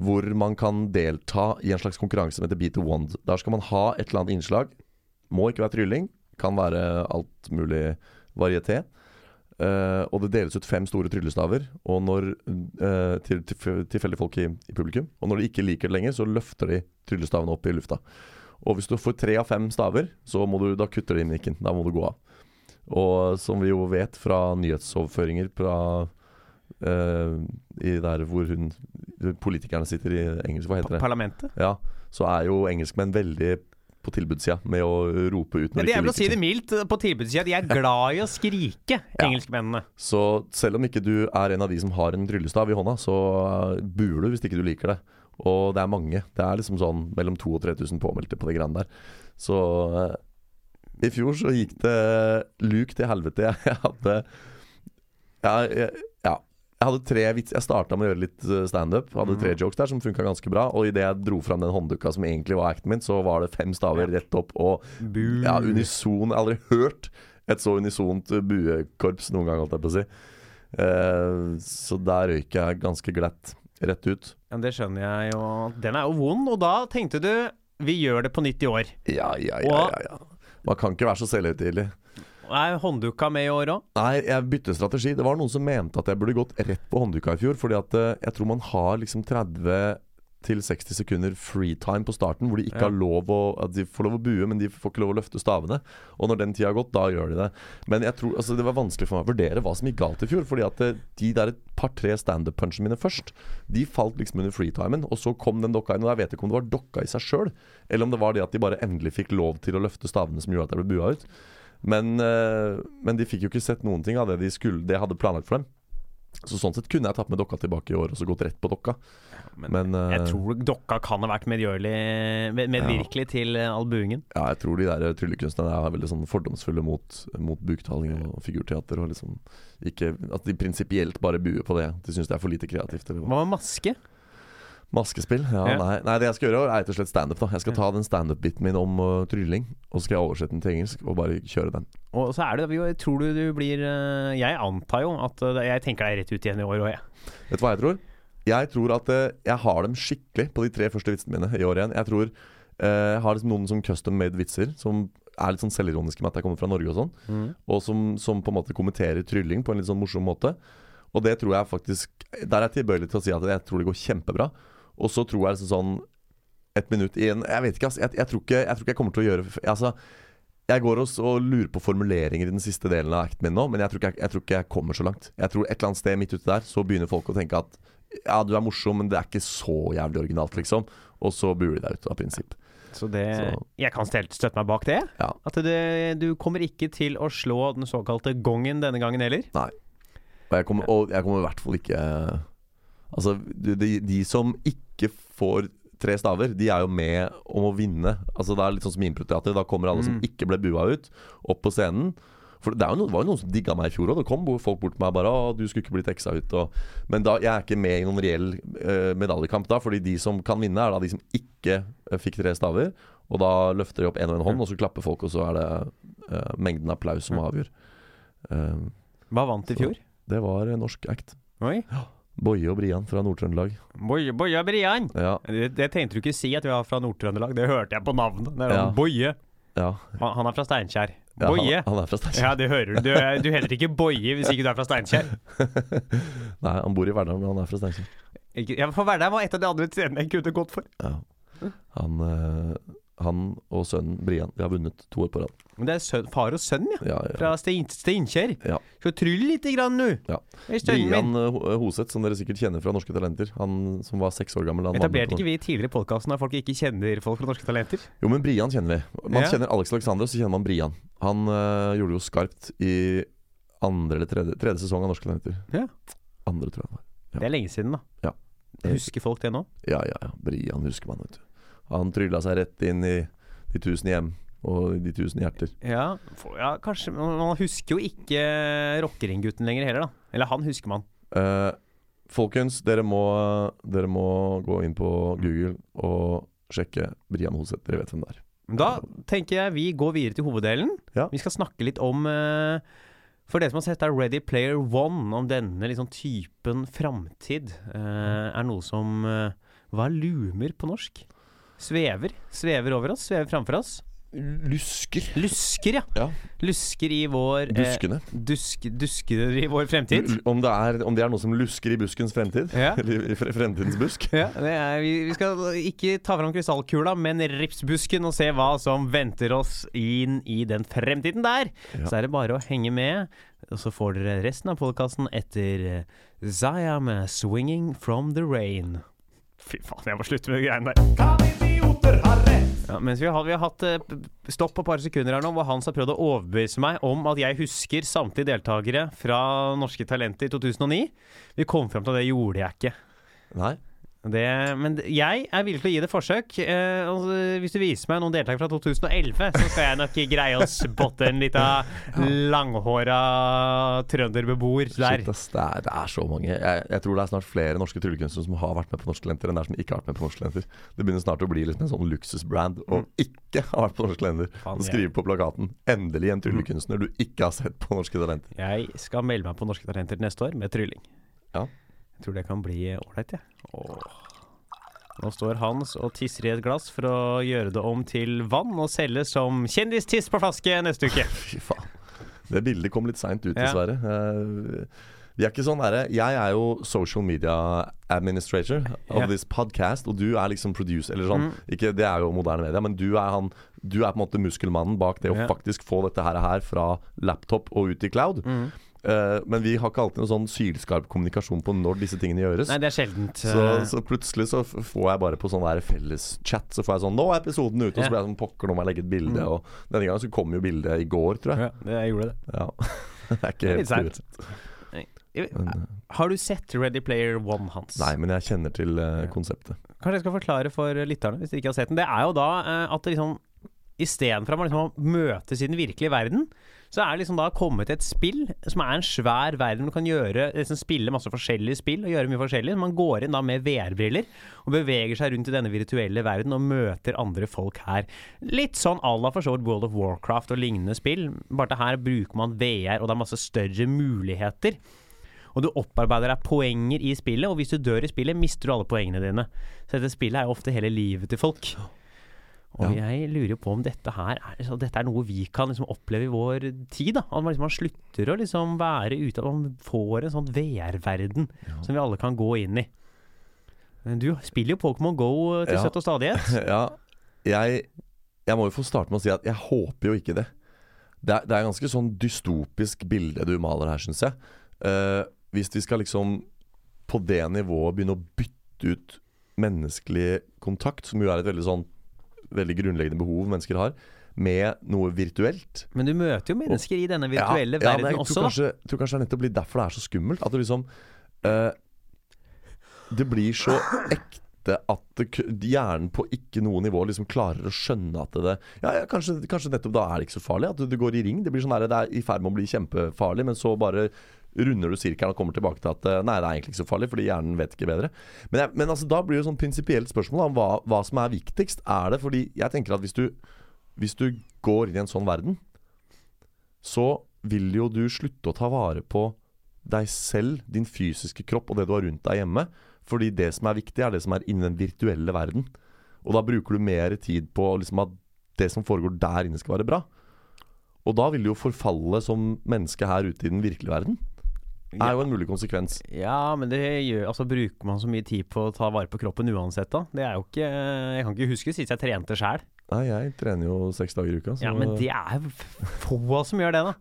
Hvor man kan delta i en slags konkurranse som heter Beat the Wand. Der skal man ha et eller annet innslag. Må ikke være trylling. Kan være alt mulig varieté. Eh, og det deles ut fem store tryllestaver og når, uh, til til tilfeldige folk i, i publikum. Og når de ikke liker det lenger, så løfter de tryllestavene opp i lufta. Og hvis du får tre av fem staver, så må du, da kutter de inn mikken. Da må du gå av. Og som vi jo vet fra nyhetsoverføringer fra uh, I der hvor hun politikerne sitter i engelsk, hva heter det? Parlamentet. Ja, så er jo engelskmenn veldig på tilbudssida med å rope ut når det de er vel å si det mildt eh, på tilbudssida. De er glad i å skrike, Ja. engelskmennene. Så selv om ikke du er en av de som har en tryllestav i hånda, så eh, buer du hvis ikke du liker det. Og det er mange. Det er liksom sånn mellom 2000 og 3000 påmeldte på de greiene der. Så uh, i fjor så gikk det luk til helvete. Jeg hadde jeg, jeg, ja. Jeg hadde tre vits Jeg starta med å gjøre litt eh, standup. Hadde tre jokes der som funka ganske bra. Og idet jeg dro fram den hånddukka som egentlig var acten min, så var det fem staver rett opp og ja, unison. Jeg har aldri hørt et så unisont buekorps noen gang, holdt jeg på å si. Uh, så der røyk jeg ganske glatt rett ut. Ja, det skjønner jeg jo. Den er jo vond, og da tenkte du vi gjør det på nytt i år. Ja, ja, ja, ja, ja. Man kan ikke være så selvhøytidelig. Er håndduka med i år òg? Nei, jeg bytter strategi. Det var noen som mente at jeg burde gått rett på håndduka i fjor. Fordi at eh, jeg tror man har liksom 30 60 sekunder freetime på starten hvor de ikke Ja. har lov å De får lov å bue, men de får ikke lov å løfte stavene. Og når den tida har gått, da gjør de det. Men jeg tror, altså det var vanskelig for meg å vurdere hva som gikk galt i fjor. Fordi at eh, de der et par-tre standup-punchene mine først, de falt liksom under freetimen. Og så kom den dokka inn. Og jeg vet ikke om det var dokka i seg sjøl, eller om det var det at de bare endelig fikk lov til å løfte stavene som gjorde at jeg ble bua ut. Men, eh, men de fikk jo ikke sett noen ting av det de skulle Det hadde planlagt for dem. Så sånn sett kunne jeg tatt med dokka tilbake i år og så gått rett på dokka. Men, eh, Jeg tror dokka kan ha vært medvirkelig til eh, albuingen. ja, jeg tror de der tryllekunstnerne er veldig sånn fordomsfulle mot, mot buktaling og figurteater. Og liksom ikke, at de prinsipielt bare buer på det. De syns det er for lite kreativt. Hva med maske? Maskespill? Ja, Ja. Nei. nei, det jeg skal gjøre, er rett og slett standup. Jeg skal ta den standup-biten min om uh, trylling, og så skal jeg oversette den til engelsk og bare kjøre den. Og så er det jo Tror du du blir uh, Jeg antar jo at uh, Jeg tenker deg rett ut igjen i år òg, jeg. Vet du hva jeg tror? Jeg tror at jeg har dem skikkelig på de tre første vitsene mine i år igjen. Jeg tror jeg har liksom noen som custom made vitser som er litt sånn selvironiske med at jeg kommer fra Norge og sånn. Og som, som på en måte kommenterer trylling på en litt sånn morsom måte. Og det tror jeg faktisk Der er jeg tilbøyelig til å si at jeg tror det går kjempebra. Og så tror jeg liksom sånn et minutt igjen Jeg vet ikke, altså. Jeg, jeg, tror, ikke, jeg tror ikke jeg kommer til å gjøre Altså jeg går også og lurer på formuleringer i den siste delen av acten min nå, men jeg tror, ikke jeg, tror ikke jeg kommer så langt. Jeg tror et eller annet sted midt ute der, så begynner folk å tenke at ja, du er morsom, men det er ikke så jævlig originalt, liksom. Og så buer de deg ut av prinsipp. Så det Så- Jeg kan støtte meg bak det. Ja. At det, du kommer ikke til å slå den såkalte gongen denne gangen heller. Og jeg kommer, og jeg kommer i hvert fall ikke Altså, de, de, som ikke får tre staver, de er jo med om å vinne. Altså Det er litt sånn som improteater. Da kommer alle som Mm. ikke ble bua ut, opp på scenen. For det, noen, det var jo noen som digga meg i fjor òg. Det kom folk bort til meg bare 'Å, du skulle ikke blitt eksa ut'. Og, men da, jeg er ikke med i noen reell uh, medaljekamp da, fordi de som kan vinne, er da de som ikke uh, fikk tre staver. Og da løfter de opp én og en hånd, og så klapper folk, og så er det uh, mengden applaus som avgjør. Hva vant i fjor? det var norsk act. Oi. Boje og Brian fra Nord-Trøndelag. Boje, Boje Brian. Ja, Det, det tenkte du ikke si at vi var fra Nord-Trøndelag. Det hørte jeg på navnet. Ja. Boje. ja. Han, han er fra Steinkjer. Boje. Han, han er fra Steinkjer. Ja, det hører du. Du, du heter ikke Boje hvis ikke du er fra Steinkjer. Nei, han bor i Verdal, men han er fra Steinkjer. Ja, for Verdal var et av de andre stedene jeg kunne gått for. Ja. Han, eh, han og sønnen Brian De har vunnet to år på rad. Men det er søn, far og sønn, ja. Ja, ja. Fra Stein, Steinkjer. Ja. Skal trylle lite grann nå. Ja. Det Brian eh, Ho- Hoseth, som dere sikkert kjenner fra Norske Talenter. Han som var seks år gammel. Han Etablerte ikke vi tidligere i podkasten at folk ikke kjenner folk fra Norske Talenter? Jo, men Brian kjenner vi. Man Ja. kjenner Alex Alexander, så kjenner man Brian. Han øh, gjorde jo skarpt i andre eller tredje, tredje sesong av Norske Talenter. Ja. Andre, tror jeg det var. Det er lenge siden, da. Ja. Husker folk det nå? Ja, ja, ja. Brian husker man, vet du. Han trylla seg rett inn i de tusen hjem og de tusen hjerter. Ja, for, ja kanskje man husker jo ikke Rockeringgutten lenger heller, da. Eller han husker man. Eh, folkens, dere må, dere må gå inn på Google og sjekke Brian Hoseth. Dere vet hvem det er. Da tenker jeg vi går videre til hoveddelen. Ja. Vi skal snakke litt om eh, For dere som har sett der Ready Player One, om denne liksom typen framtid eh, er noe som eh, Hva er lumer på norsk? Svever. Svever over oss. Svever framfor oss. Lusker. Lusker, ja. Ja. Lusker i vår eh, dusk, Dusker i vår fremtid. L- Om det, er, om det er noe som lusker i buskens fremtid? Ja. Eller i fremtidens busk? Ja, det er, vi, vi skal ikke ta fram krystallkula, men ripsbusken og se hva som venter oss inn i den fremtiden der. Ja. Så er det bare å henge med. Og så får dere resten av podkasten etter eh, Zaya med 'Swinging From The Rain'. Fy faen, jeg må slutte med de greiene der. Kan idioter ha rett? Ja, mens vi har, vi har hatt eh, stopp på et par sekunder her nå, hvor Hans har prøvd å overbevise meg om at jeg husker samtlige deltakere fra Norske Talenter i 2009. Vi kom fram til at det gjorde jeg ikke. Nei. Det, men jeg er villig til å gi det forsøk. Eh, altså, hvis du viser meg noen deltakere fra 2011, så skal jeg nok greie å spotte en lita langhåra trønderbeboer der. Shit, ass, det, er, det er så mange. Jeg, jeg tror det er snart flere norske tryllekunstnere som har vært med på Norske Talenter, enn det er som ikke har vært med på Norske Talenter. Det begynner snart å bli liksom en sånn luksusbrand å ikke ha vært på Norske Talenter. Mm. Og skrive på plakaten 'Endelig en tryllekunstner du ikke har sett på Norske Talenter'. Jeg skal melde meg på Norske Talenter neste år med trylling. Ja. Jeg tror det kan bli ålreit, jeg. Ja. Nå står Hans og tisser i et glass for å gjøre det om til vann og selge som kjendistiss på flaske neste uke. Fy faen. Det bildet kom litt seint ut, Ja. dessverre. Eh, Vi er ikke sånn derre Jeg er jo social media administrator of Ja. this podcast, og du er liksom producer, eller sånn. Mm. Ikke, det er jo moderne media, men du er han Du er på en måte muskelmannen bak det å faktisk få dette her, her fra laptop og ut i cloud. Mm. Eh, men vi har ikke alltid noen sånn sylskarp kommunikasjon på når disse tingene gjøres. Nei, det er sjeldent. Så, eh, så plutselig så får jeg bare på sånn felleschat felles chat Så får jeg sånn 'Nå er episoden ute', og så blir jeg sånn 'Pokker, nå må jeg legge et bilde'. Og denne gangen så kom jo bildet i går, tror jeg. ja, det, jeg gjorde det. Ja. det er ikke helt Men, eh, Har du sett Ready Player One, Hans? Nei, men jeg kjenner til uh, konseptet. Kanskje jeg skal forklare for lytterne, hvis de ikke har sett den. Det er jo da uh, at det liksom Istedenfor at man liksom møtes i den virkelige verden, så er det liksom da kommet et spill som er en svær verden. Du kan gjøre, liksom spille masse forskjellige spill og gjøre mye forskjellig. Man går inn da med VR-briller og beveger seg rundt i denne virtuelle verden og møter andre folk her. Litt sånn à la for så vidt World of Warcraft og lignende spill, bare her bruker man VR, og det er masse større muligheter. Og du opparbeider deg poenger i spillet, og hvis du dør i spillet, mister du alle poengene dine. Så dette spillet er jo ofte hele livet til folk. Og jeg lurer jo på om dette her er, så dette er noe vi kan liksom oppleve i vår tid. da At man, liksom, man slutter å liksom være ute At man får en sånn VR-verden som vi alle kan gå inn i. Men du spiller jo Pokémon Go til Ja. søtt og stadighet. ja, jeg, jeg må jo få starte med å si at jeg håper jo ikke det. Det er, det er ganske sånn dystopisk bilde du maler her, syns jeg. Uh, hvis vi skal liksom på det nivået begynne å bytte ut menneskelig kontakt, som jo er et veldig sånn veldig grunnleggende behov mennesker har, med noe virtuelt. Men du møter jo mennesker i denne virtuelle ja, verden ja, jeg også, tror kanskje, tror kanskje det er nettopp derfor det er så skummelt. At det liksom uh, Det blir så ekte at det, hjernen på ikke noe nivå liksom klarer å skjønne at det Ja, ja kanskje, kanskje nettopp da er det ikke så farlig. At du, du går i ring. Det blir sånn der, det er i ferd med å bli kjempefarlig, men så bare runder du sirkelen og kommer tilbake til at eh, nei, det er egentlig ikke så farlig, fordi hjernen vet ikke bedre. Men, jeg, men altså, da blir det sånn prinsipielt spørsmål om hva, hva som er viktigst. Er det fordi jeg tenker at hvis du, hvis du går inn i en sånn verden, så vil jo du slutte å ta vare på deg selv, din fysiske kropp og det du har rundt deg hjemme. Fordi det som er viktig, er det som er innen den virtuelle verden. Og da bruker du mer tid på liksom at det som foregår der inne, skal være bra. Og da vil du jo forfalle som menneske her ute i den virkelige verden. Er jo en mulig konsekvens. Ja, men det gjør Altså, bruker man så mye tid på å ta vare på kroppen uansett, da? Det er jo ikke Jeg kan ikke huske sist jeg trente sjæl. Nei, jeg trener jo seks dager i uka. Så Ja, men det er få som gjør det, da.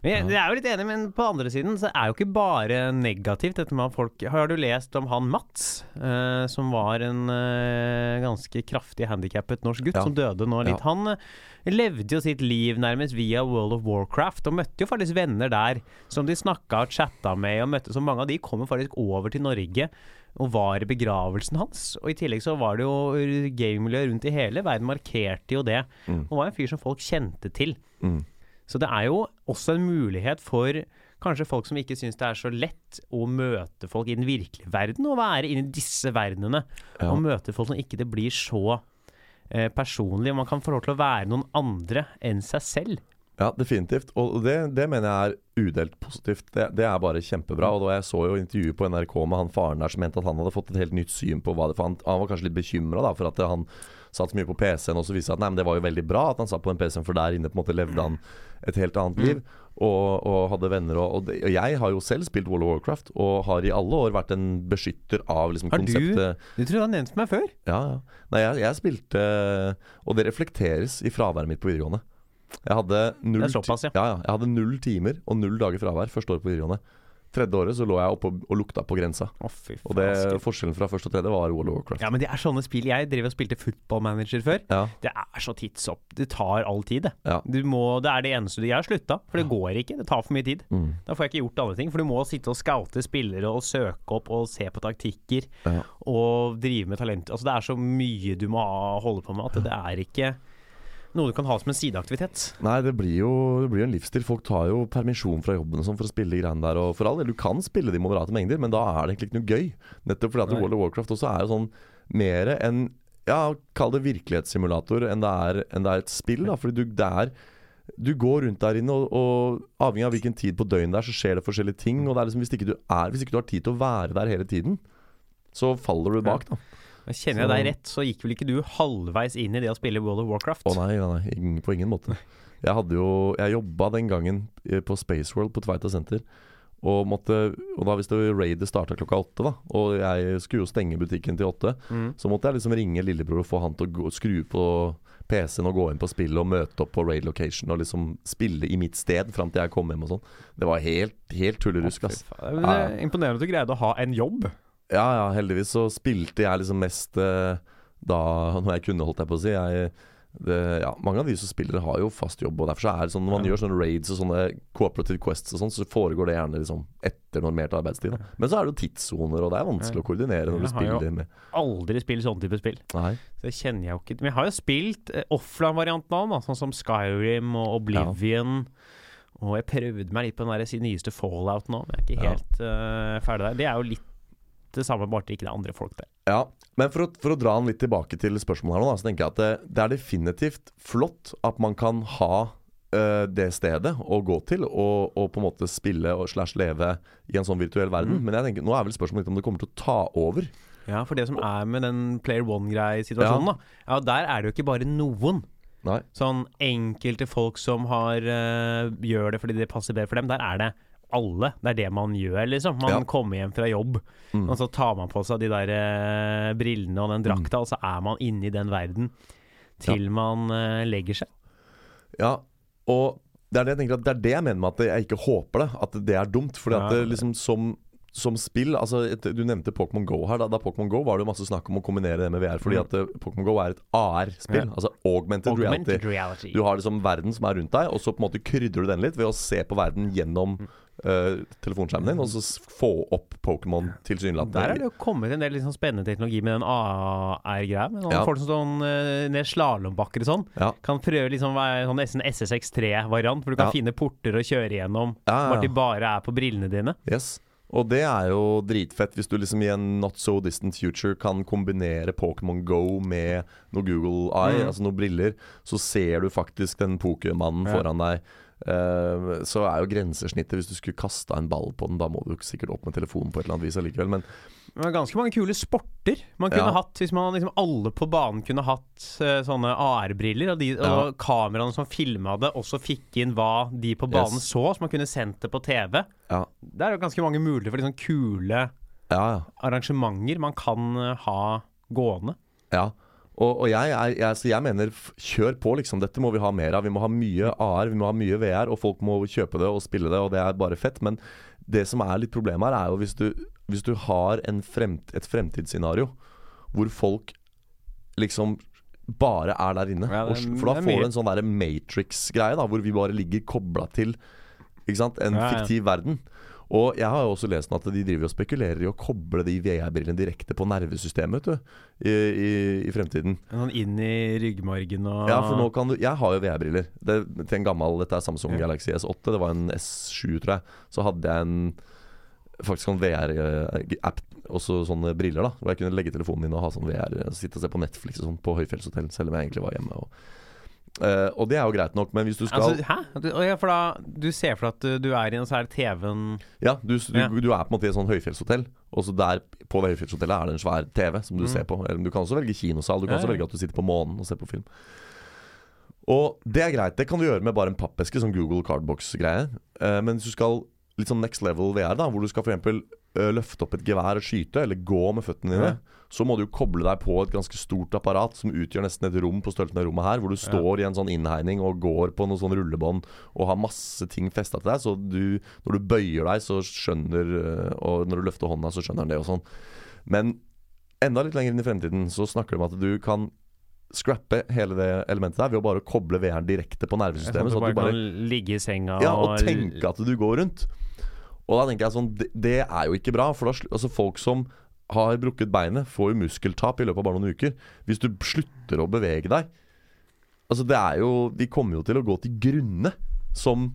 Men jeg, jeg er jo litt enig, men på andre siden så er jo ikke bare negativt dette med at folk Har du lest om han Mats, eh, som var en eh, ganske kraftig handikappet norsk gutt Ja. som døde nå litt? Ja. Han eh, levde jo sitt liv nærmest via World of Warcraft, og møtte jo faktisk venner der som de snakka og chatta med, og møtte så mange av de kom jo faktisk over til Norge. Og var begravelsen hans. Og i tillegg så var det jo gamemiljøet rundt i hele verden markerte jo det. Mm. Og var en fyr som folk kjente til. Mm. Så det er jo også en mulighet for kanskje folk som ikke syns det er så lett å møte folk i den virkelige verden, og være inne i disse verdenene. Ja. Og møte folk som ikke det blir så eh, personlig. Man kan få lov til å være noen andre enn seg selv. Ja, definitivt. Og det, det mener jeg er udelt positivt. Det, det er bare kjempebra. Og da jeg så jo intervjuet på NRK med han faren der som mente at han hadde fått et helt nytt syn på hva det for han, han var kanskje litt bekymra for at han satt så mye på PC-en, og så viste det at nei, men det var jo veldig bra at han satt på den PC-en, for der inne på en måte levde han et helt annet liv. Og, og hadde venner og, og, det, og jeg har jo selv spilt World of Warcraft, og har i alle år vært en beskytter av liksom, Har du- konseptet Du tror du har nevnt meg før? Ja, ja. Nei, jeg, jeg spilte Og det reflekteres i fraværet mitt på videregående. Jeg hadde null, ja. ja, ja. Jeg hadde null timer og null dager fravær første året på videregående. Tredje året så lå jeg oppe og, lukta på grensa. Oh, Og det, forskjellen fra første og tredje var World of Warcraft. Ja, men det er sånne spill. Jeg drev og spilte football manager før. Ja, Det er så tidsopp. Det tar all tid, det. Ja. Du må, det er det eneste du Jeg har slutta, for det går ikke. Det tar for mye tid. Mm. Da får jeg ikke gjort andre ting. For du må sitte og scoute spillere og søke opp og se på taktikker. Ja. Og drive med talent. Altså Det er så mye du må holde på med at det er ikke noe du kan ha som en sideaktivitet. Nei, det blir jo det blir en livsstil. Folk tar jo permisjon fra jobben sånn for å spille de greiene der. Og for all del, du kan spille det i moderate mengder, men da er det egentlig ikke noe gøy. Nettopp fordi at Nei. World of Warcraft også er jo sånn mer en Ja, kall det virkelighetssimulator enn det er, enn det er et spill. da Fordi du, det er du går rundt der inne, og, og avhengig av hvilken tid på døgnet det er, så skjer det forskjellige ting. Og det er liksom, hvis, ikke du er, hvis ikke du har tid til å være der hele tiden, så faller du bak, da. Men Kjenner jeg deg rett, så gikk vel ikke du halvveis inn i det å spille World of Warcraft? Å nei, nei, nei på ingen måte. Jeg hadde jo Jeg jobba den gangen eh, på Spaceworld på Tveita senter. Og, måtte, og da hvis det raidet starta klokka åtte, da og jeg skulle jo stenge butikken til åtte, Mm. så måtte jeg liksom ringe lillebror og få han til å gå, skru på PC-en og gå inn på spillet og møte opp på raid location og liksom spille i mitt sted fram til jeg kom hjem og sånn. Det var helt, helt tullerusk, ass. Fy. Det er imponerende at du greide å ha en jobb. Ja, ja, heldigvis så spilte jeg liksom mest eh, da når jeg kunne, holdt jeg på å si. Jeg, det, ja, mange av de som spiller, har jo fast jobb. Og Derfor så er det sånn når man Ja. gjør sånne raids og sånne cooperative quests, og sånn så foregår det gjerne liksom etter normert arbeidstid. Da. Men så er det jo tidssoner, og det er vanskelig å koordinere når du spiller. Jeg har jo- med Aldri spilt sånn type spill. Nei. Så det kjenner jeg jo ikke Men jeg har jo spilt eh, offline-varianten av den, sånn som Skyrim og Oblivion. Og jeg prøvde meg litt på den der nyeste Fallout nå, men jeg er ikke Ja. helt eh, ferdig der. Det er jo litt det samme, bare at det ikke er andre folk der. Ja, men for å, for å dra den litt tilbake til spørsmålet her nå, da, så tenker jeg at det, det er definitivt flott at man kan ha uh, det stedet å gå til og, og på en måte spille og slash leve i en sånn virtuell verden. Mm. Men jeg tenker, nå er vel spørsmålet litt om det kommer til å ta over. Ja, for det som er med den player one-greie-situasjonen, da, ja, der er det jo ikke bare noen. Nei. Sånn enkelte folk som har uh, gjør det fordi det passer bedre for dem. Der er det alle. Det er det man gjør, liksom. Man Ja. kommer hjem fra jobb, Mm. og så tar man på seg de der eh, brillene og den drakta, og så er man inne i den verden til man eh, legger seg. Ja, og det er det jeg tenker at det er det jeg mener med at jeg ikke håper det. At det er dumt. Fordi at Ja. det liksom som som spill, altså et, Du nevnte Pokémon Go her. Da, da Pokémon Go var det jo masse snakk om å kombinere det med VR. Fordi Mm. at eh, Pokémon Go er et AR-spill. Ja. Altså augmented, Augmented reality. reality. Du har liksom verden som er rundt deg, og så på en måte krydrer du den litt ved å se på verden gjennom Eh, telefonskjermen din, og så få opp Pokémon tilsynelatende. Der er det jo kommet en del liksom spennende teknologi med den AR-greia. Med noen Ja. folk som sånn eh, ned slalåmbakker og sånn. Ja. Kan prøve liksom sånn nesten SSX3-variant, hvor du kan Ja. finne porter og kjøre gjennom. Bare de bare er på brillene dine. Yes. Og det er jo dritfett hvis du liksom i en not so distant future kan kombinere Pokémon Go med noe Google Eye, Mm. altså noen briller, så ser du faktisk den Pokémannen foran deg. Eh, så er jo grensesnittet Hvis du skulle kasta en ball på den, da må du sikkert opp med telefonen på et eller annet vis allikevel, men Det var ganske mange kule sporter man kunne Ja. hatt hvis man liksom alle på banen kunne hatt uh, sånne AR-briller, og, de, og kameraene som filma det, også fikk inn hva de på banen Yes. så, så man kunne sendt det på TV. ja. Det er jo ganske mange muligheter for liksom kule Ja, ja. arrangementer man kan eh, ha gående. Ja, og, og jeg, er, jeg, så jeg mener kjør på, liksom. Dette må vi ha mer av. Vi må ha mye AR, vi må ha mye VR, og folk må kjøpe det og spille det, og det er bare fett. Men det som er litt problemet her, er jo hvis du, hvis du har en fremt, et fremtidsscenario hvor folk liksom bare er der inne. Ja, er- for da får du en sånn derre Matrix-greie, da, hvor vi bare ligger kobla til ikke sant? en Ja, ja. fiktiv verden. Og jeg har jo også lest at de driver og spekulerer i å koble de VR-brillene direkte på nervesystemet du, i, i, i fremtiden. Sånn inn i ryggmargen og Ja, for nå kan du Jeg har jo VR-briller. Det- Til en gammel Dette er Samsung Ja. Galaxy S8. Det var en S7, tror jeg. Så hadde jeg en Faktisk sånn VR-app, også sånne briller, da. Hvor jeg kunne legge telefonen min og ha sånn VR. Sitte og se på Netflix og sånn på høyfjellshotell, selv om jeg egentlig var hjemme. Og, Eh, og det er jo greit nok, men hvis du skal Altså, hæ? Du, ja, for da, du ser for deg at du, er i en så er TV-en Ja, du, du, Ja. du er på en måte i et sånn høyfjellshotell, og så der på det høyfjellshotellet er det en svær TV som du Mm. ser på. Eller du kan også velge kinosal. Du kan Ja, også velge at du sitter på månen og ser på film. Og det er greit. Det kan du gjøre med bare en pappeske, sånn Google Cardbox-greie. Uh, men hvis du skal litt sånn next level VR, da, hvor du skal ø, løfte opp et gevær og skyte, eller gå med føttene dine, Ja. så må du jo koble deg på et ganske stort apparat som utgjør nesten et rom på størrelsen av rommet her, hvor du står i en sånn innhegning og går på noe sånn rullebånd og har masse ting festa til deg. Så du, når du bøyer deg, så skjønner Og når du løfter hånda, så skjønner han det og sånn. Men enda litt lenger inn i fremtiden så snakker de om at du kan scrappe hele det elementet der ved å bare koble VR-en direkte på Sånn nervesystemet. at Så du at du bare kan ligge i senga ja, og tenke at du går rundt. Og da tenker jeg sånn Det, det er jo ikke bra. For da, altså folk som har brukket beinet, får jo muskeltap i løpet av bare noen uker. Hvis du slutter å bevege deg Altså det er jo Vi kommer jo til å gå til grunne som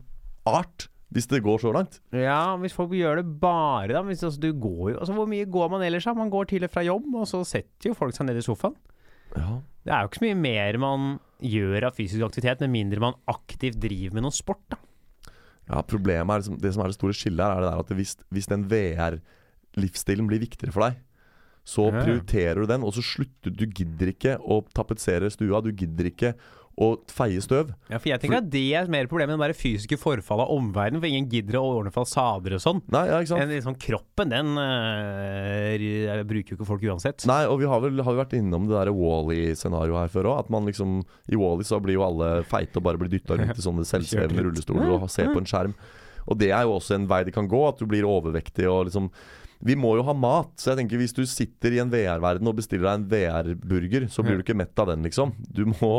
art hvis det går så langt. Ja, hvis folk gjør det bare, da. Hvis, altså, du går jo, altså, hvor mye går man ellers, da? Man går til og fra jobb, og så setter jo folk seg ned i sofaen. Ja. Det er jo ikke så mye mer man gjør av fysisk aktivitet, med mindre man aktivt driver med noe sport, da. Ja, Problemet er liksom, Det som er det store skillet her, er det der at hvis, hvis den VR-livsstilen blir viktigere for deg, så prioriterer du den, og så slutter du gidder ikke å tapetsere stua. Du gidder ikke å feie støv. Ja, for jeg tenker at det er mer problemet enn det fysiske forfallet av omverdenen, for ingen gidder å ordne fasader og sånn. Nei, ja, ikke sant? En, liksom, kroppen, den øh, bruker jo ikke folk uansett. Nei, og vi har vel har vi vært innom det der Wall-E-scenarioet her før òg. At man liksom I Wall-E så blir jo alle feite og bare blir dytta rundt i sånne selvsvevende rullestoler og ser på en skjerm. Og det er jo også en vei det kan gå, at du blir overvektig og liksom Vi må jo ha mat, så jeg tenker hvis du sitter i en VR-verden og bestiller deg en VR-burger, så blir du ikke mett av den, liksom. Du må,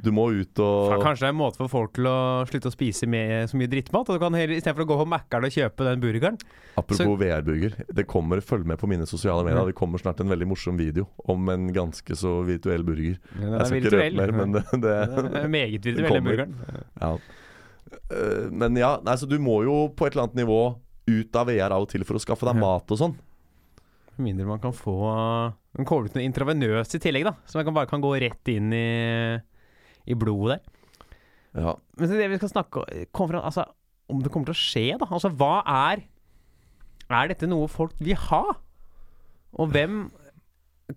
du må ut Ja, og Kanskje det er en måte for folk til å slutte å spise med så mye drittmat? Og du kan heller, Istedenfor å gå på Mækkern og kjøpe den burgeren. Apropos så- VR-burger. Det kommer, Følg med på mine sosiale medier. Ja. Det kommer snart en veldig morsom video om en ganske så virtuell burger. Den Jeg er virtuell. ikke røpe mer, men det, det det er meget virtuell, den burgeren. Ja. Eh, men ja, nei, så du må jo på et eller annet nivå ut av VR av og til for å skaffe deg Ja. mat og sånn. Med mindre man kan få Man kommer ut noe intravenøst i tillegg, da. Så man kan bare kan gå rett inn i, i blodet der. Ja. Men det vi skal snakke om, altså, om det kommer til å skje, da. Altså, hva er Er dette noe folk vil ha? Og hvem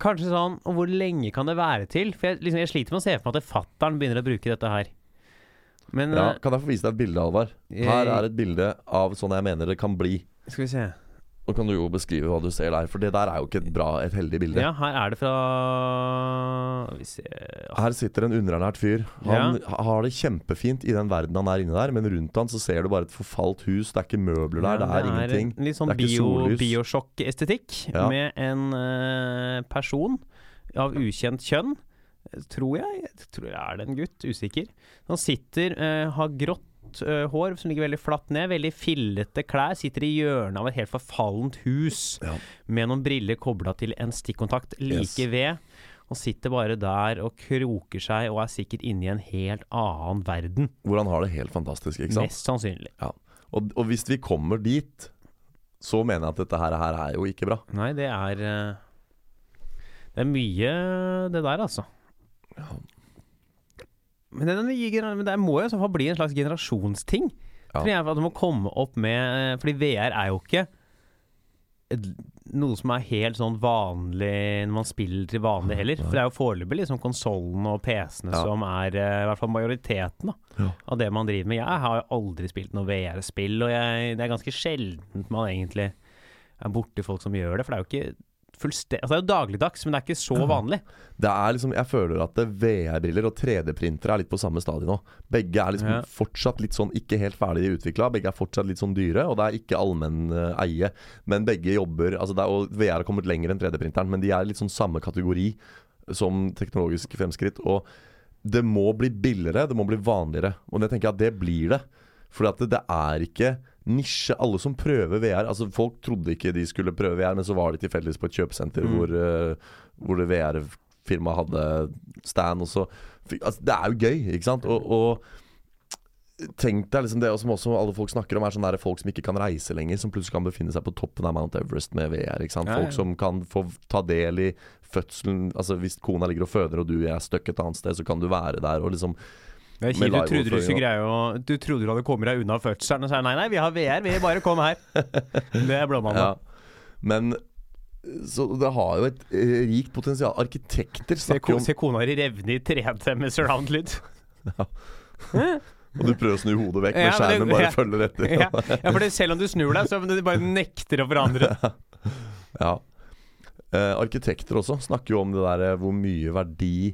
Kanskje sånn Og hvor lenge kan det være til? For jeg, liksom, jeg sliter med å se for meg at fattern begynner å bruke dette her. Men ja. eh, Kan jeg få vise deg et bilde, Alvar? Her er et bilde av sånn jeg mener det kan bli. Skal vi se. Nå kan du jo beskrive hva du ser der, for det der er jo ikke et bra, et heldig bilde. Ja, her er det fra Vi ser Her sitter en underernært fyr. Han har det kjempefint i den verden han er inne der, men rundt han så ser du bare et forfalt hus. Det er ikke møbler der, Ja, det er ingenting. en Litt sånn Det er bio, biosjokk-estetikk Ja. med en uh, person av ukjent kjønn. Tror jeg. jeg tror jeg er det en gutt? Usikker. Han sitter, uh, har grått eh, hår som ligger veldig flatt ned, veldig fillete klær, sitter i hjørnet av et helt forfallent hus Ja. med noen briller kobla til en stikkontakt like Yes. ved. Og sitter bare der og kroker seg og er sikkert inne i en helt annen verden. Hvor han har det helt fantastisk, ikke sant? Mest sannsynlig. Og, og hvis vi kommer dit, så mener jeg at dette her, her er jo ikke bra. Nei, det er eh, Det er mye det der, altså. Men det, men det må jo i så fall bli en slags generasjonsting. Ja. Tror jeg, at det må komme opp med Fordi VR er jo ikke noe som er helt sånn vanlig når man spiller til vanlig heller. For det er jo foreløpig liksom konsollene og PC-ene Ja. som er eh, i hvert fall majoriteten da, Ja. av det man driver med. Jeg har jo aldri spilt noe VR-spill, og jeg, det er ganske sjeldent man egentlig er borti folk som gjør det. For det er jo ikke Altså det er jo dagligdags, men det er ikke så vanlig. Det er liksom, Jeg føler at VR-briller og 3D-printere er litt på samme stadie nå. Begge er liksom Ja. fortsatt litt sånn ikke helt ferdig utvikla. Begge er fortsatt litt sånn dyre, og det er ikke allmenn Uh, eie. Men begge jobber altså er, Og VR har kommet lenger enn 3D-printeren, men de er litt sånn samme kategori som teknologiske fremskritt. Og det må bli billigere, det må bli vanligere. Og det tenker jeg at det blir det. For det, det er ikke nisje. Alle som prøver VR Altså Folk trodde ikke de skulle prøve VR, men så var de tilfeldigvis på et kjøpesenter Mm. hvor, uh, hvor det VR-firmaet hadde stand. Og så altså, Det er jo gøy, ikke sant? Og, og Tenk deg liksom det som også alle folk snakker om, er sånne der folk som ikke kan reise lenger, som plutselig kan befinne seg på toppen av Mount Everest med VR. ikke sant? Ja, ja. Folk som kan få ta del i fødselen. Altså Hvis kona ligger og føder og du er stuck et annet sted, så kan du være der og liksom Det er kjipt. Du trodde du skulle greie å Du trodde du hadde kommet deg unna fødselen, og så er nei, nei, vi har VR, vi bare kom her. Det er blåmandag. Ja. Men Så det har jo et eh, rikt potensial. Arkitekter snakker om se kona di revne i 3D med surround-lyd. Og du prøver å snu hodet vekk, men Ja, men skjermen bare ja. følger etter. Ja, ja, for det, selv om du snur deg, så det bare nekter å forandre. Ja. Eh, arkitekter også snakker jo om det der eh, hvor mye verdi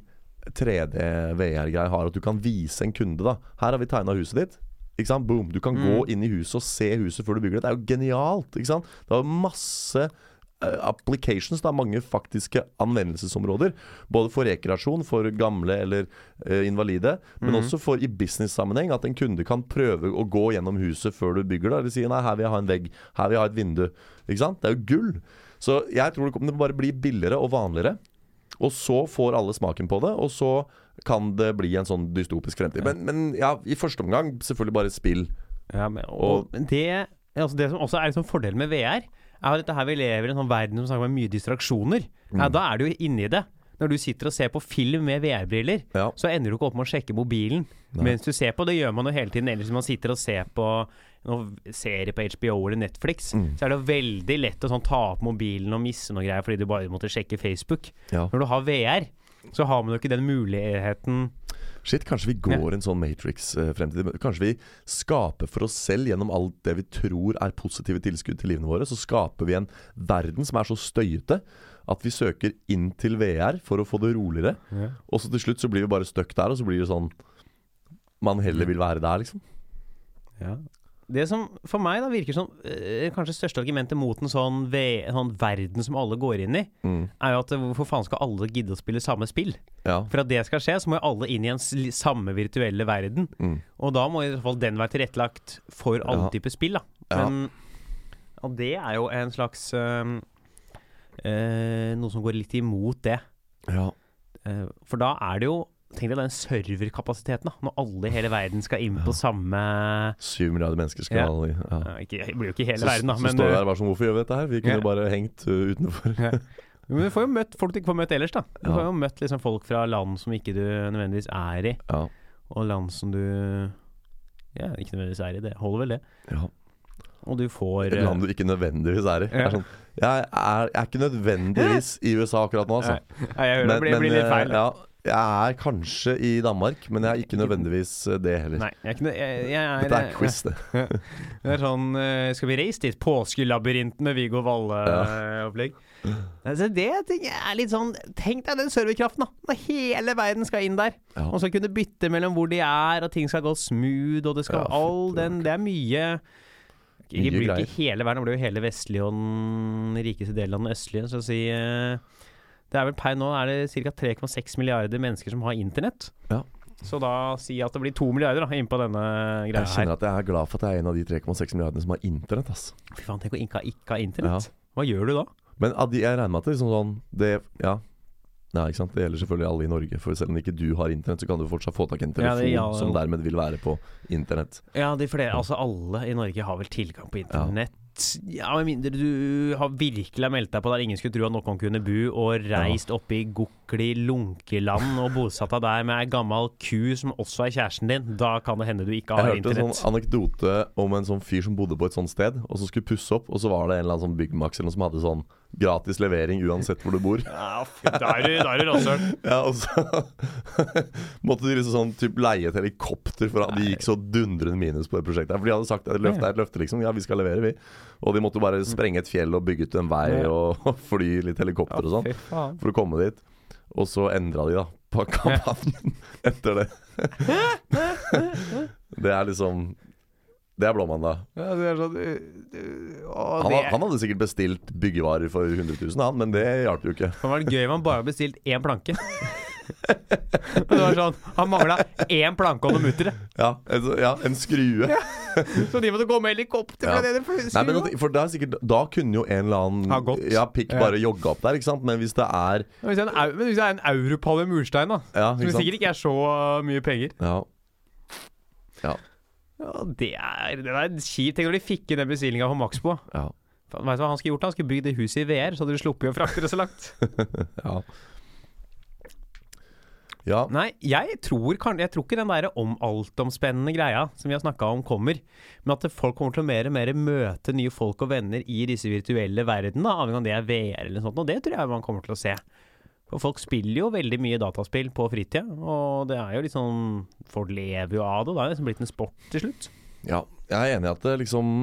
3D-VR-greier har. At du kan vise en kunde da Her har vi tegna huset ditt. Ikke sant? Boom. Du kan gå inn i huset og se huset før du bygger det. Det er jo genialt. Ikke sant? Det er masse eh, applications, da, mange faktiske anvendelsesområder. Både for rekreasjon for gamle eller uh, invalide, men også for i business-sammenheng. At en kunde kan prøve å gå gjennom huset før du bygger det. Eller si nei, her vil jeg ha en vegg, her vil jeg ha et vindu. Ikke sant? Det er jo gull. Så jeg tror det kommer til å bare bli billigere og vanligere. Og så får alle smaken på det, og så kan det bli en sånn dystopisk fremtid. Men, men ja, i første omgang selvfølgelig bare spill. Ja, men, og, men det, altså det som også er liksom fordelen med VR, er at dette her vi lever i en sånn verden som snakker med mye distraksjoner. Ja, da er du jo inni det. Når du sitter og ser på film med VR-briller, Ja. så ender du ikke opp med å sjekke mobilen mens du ser på. Det gjør man jo hele tiden. Ellers man sitter og ser på noen serie på HBO eller Netflix, så er det veldig lett å sånn, ta opp mobilen og misse noe greier fordi du bare måtte sjekke Facebook. Ja. Når du har VR, så har man jo ikke den muligheten Shit, kanskje vi går en sånn Matrix-fremtid. Kanskje vi skaper for oss selv gjennom alt det vi tror er positive tilskudd til livene våre, så skaper vi en verden som er så støyete at vi søker inn til VR for å få det roligere. Ja. Og så til slutt så blir vi bare stuck der, og så blir det sånn Man heller vil være der, liksom. Det som for meg da virker som øh, kanskje største argumentet mot en sånn, ve sånn verden som alle går inn i, Mm. er jo at øh, hvorfor faen skal alle gidde å spille samme spill? Ja. For at det skal skje, så må jo alle inn i en samme virtuelle verden. Mm. Og da må i hvert fall den være tilrettelagt for alle Ja. typer spill, da. Ja. Og det er jo en slags øhm, øh, Noe som går litt imot det. ja. Eh, for da er det jo Tenk deg den serverkapasiteten, da. Når alle i hele verden skal inn på samme Syv milliarder mennesker skal Ja. ja. ja, ikke, Det blir jo ikke hele Så, verden, da. Men, så står vi her bare sånn Hvorfor gjør vi dette her? Vi kunne bare hengt uh, utenfor. men du får jo møtt folk du ikke får møtt ellers, da. Du får jo møtt liksom folk fra land som ikke du nødvendigvis er i, Ja. og land som du ja, ikke nødvendigvis er i. Det holder vel, det. ja. Og du får Et land du ikke nødvendigvis er i. Ja. Er sånn, jeg, er, jeg er ikke nødvendigvis i USA akkurat nå, altså. Nei, jeg hører det blir, blir litt eh, feil. ja, jeg er kanskje i Danmark, men jeg er ikke nødvendigvis eh, det heller. Nei, jeg er ikke jeg, jeg er, Dette er quiz, det. Det er sånn eh, Skal vi reise dit? Påskelabyrinten med Viggo Valle-opplegg. Altså, det er litt sånn Tenk deg den serverkraften, da! Når hele verden skal inn der. Ja. Og så kunne bytte mellom hvor de er, og ting skal gå smooth, og det skal Ja, all den Det er mye Ikke ikke hele verden, det blir jo hele vestlige og den rikeste delen av den østlige. Så å si eh, Det er vel per nå er det ca. 3,6 milliarder mennesker som har internett. Ja. Så da si at det blir to milliarder da innpå denne greia Jeg kjenner at jeg er glad for at jeg er en av de 3,6 milliardene som har internett. ass. Fy faen, tenk å ikke, ha- internett. Hva gjør du da? Men jeg regner med at det liksom sånn det, Ja. Ja, ikke sant? Det gjelder selvfølgelig alle i Norge. For selv om ikke du har internett, så kan du fortsatt få tak i en Ja, telefon det- ja, som dermed vil være på internett. Ja, de flere, altså alle i Norge har vel tilgang på internett. Ja, Med mindre du har virkelig meldt deg på der ingen skulle tro at noen kunne bo, og reist opp i Gokli lunkeland og bosatt deg der med ei gammel ku som også er kjæresten din. Da kan det hende du ikke har internett. Jeg hørte en sånn anekdote om en sånn fyr som bodde på et sånt sted, og så skulle pusse opp, og så var det en eller annen sånn byggmaks eller noe som hadde sånn gratis levering uansett hvor du bor. Ja, da er du, er rasshøl. Ja, og så måtte de liksom sånn typ leie et helikopter for at de gikk så dundrende minus på det prosjektet. For de hadde sagt at et løfte er et løfte, liksom. Ja, vi skal levere, vi. Og de måtte bare sprenge et fjell og bygge ut en vei og fly litt helikopter og sånn for å komme dit. Og så endra de da på kampanjen etter det. det er liksom Det er blåmandag. Ja, det er sånn uh, uh, å, Han, det han hadde sikkert bestilt byggevarer for 100 000, han, men det hjalp jo ikke. Det kan være gøy om han bare bestilt én planke. Det var sånn Han mangla én planke og noen muttere. Ja, en, ja, en skrue. Så de måtte gå med helikopter Ja. det for Nei, men, for det er sikkert, Da kunne jo en eller annen Ha gått. Ja, pikk Ja. bare jogga opp der, ikke sant? Men hvis det er Men hvis det er en, au- men hvis det er en europalle murstein, da Ja, som ikke sant? sikkert ikke er så uh, mye penger Ja. ja, Det er Det er kjipt. Tenk når de fikk inn den bestillinga på Maxbo. Ja. Vet du hva han skulle gjort? Han skulle bygd det huset i VR, så hadde de sluppet å frakte det så langt. ja. Ja, Nei, jeg tror, kan, jeg tror ikke den der om altomspennende greia som vi har snakka om, kommer. Men at folk kommer til å mer og mer møte nye folk og venner i disse virtuelle verden, da, avhengig av om det er VR eller noe sånt. Og det tror jeg man kommer til å se. For folk spiller jo veldig mye dataspill på fritida, og det er jo sånn Folk lever jo av det. Det er liksom blitt en sport til slutt. Ja, jeg er enig i at det liksom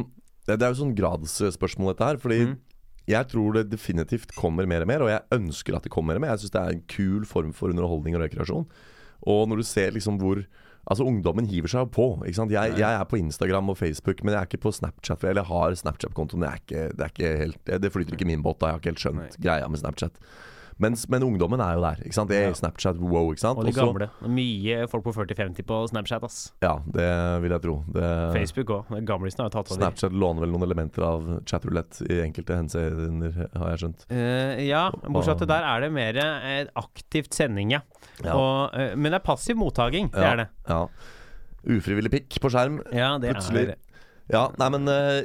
Det, det er jo sånn gradsspørsmål dette her. Fordi Mm. Jeg tror det definitivt kommer mer og mer, og jeg ønsker at det kommer mer og mer. Jeg syns det er en kul form for underholdning og rekreasjon. Og når du ser liksom hvor Altså Ungdommen hiver seg på. Ikke sant? Jeg, jeg er på Instagram og Facebook, men jeg er ikke på Snapchat. Eller jeg har Snapchat-konto, men jeg ikke, det, det, det flyter ikke min båt. da Jeg har ikke helt skjønt Nei. greia med Snapchat. Mens, men ungdommen er jo der. Ikke sant? Det er. Snapchat, wow. Ikke sant? Og de Også- gamle. Mye folk på 40-50 på Snapchat, ass. Ja, det vil jeg tro. Det, Facebook òg. Gamlisene har jo tatt over. Snapchat låner vel noen elementer av chatrulett i enkelte henseender, har jeg skjønt. Uh, ja, bortsett fra der er det mer eh, aktivt sending, ja. Og, uh, men det er passiv mottaking, det er det. Ja. Ufrivillig pikk på skjerm. Ja, det Plutselig. er Ja, nei, men uh,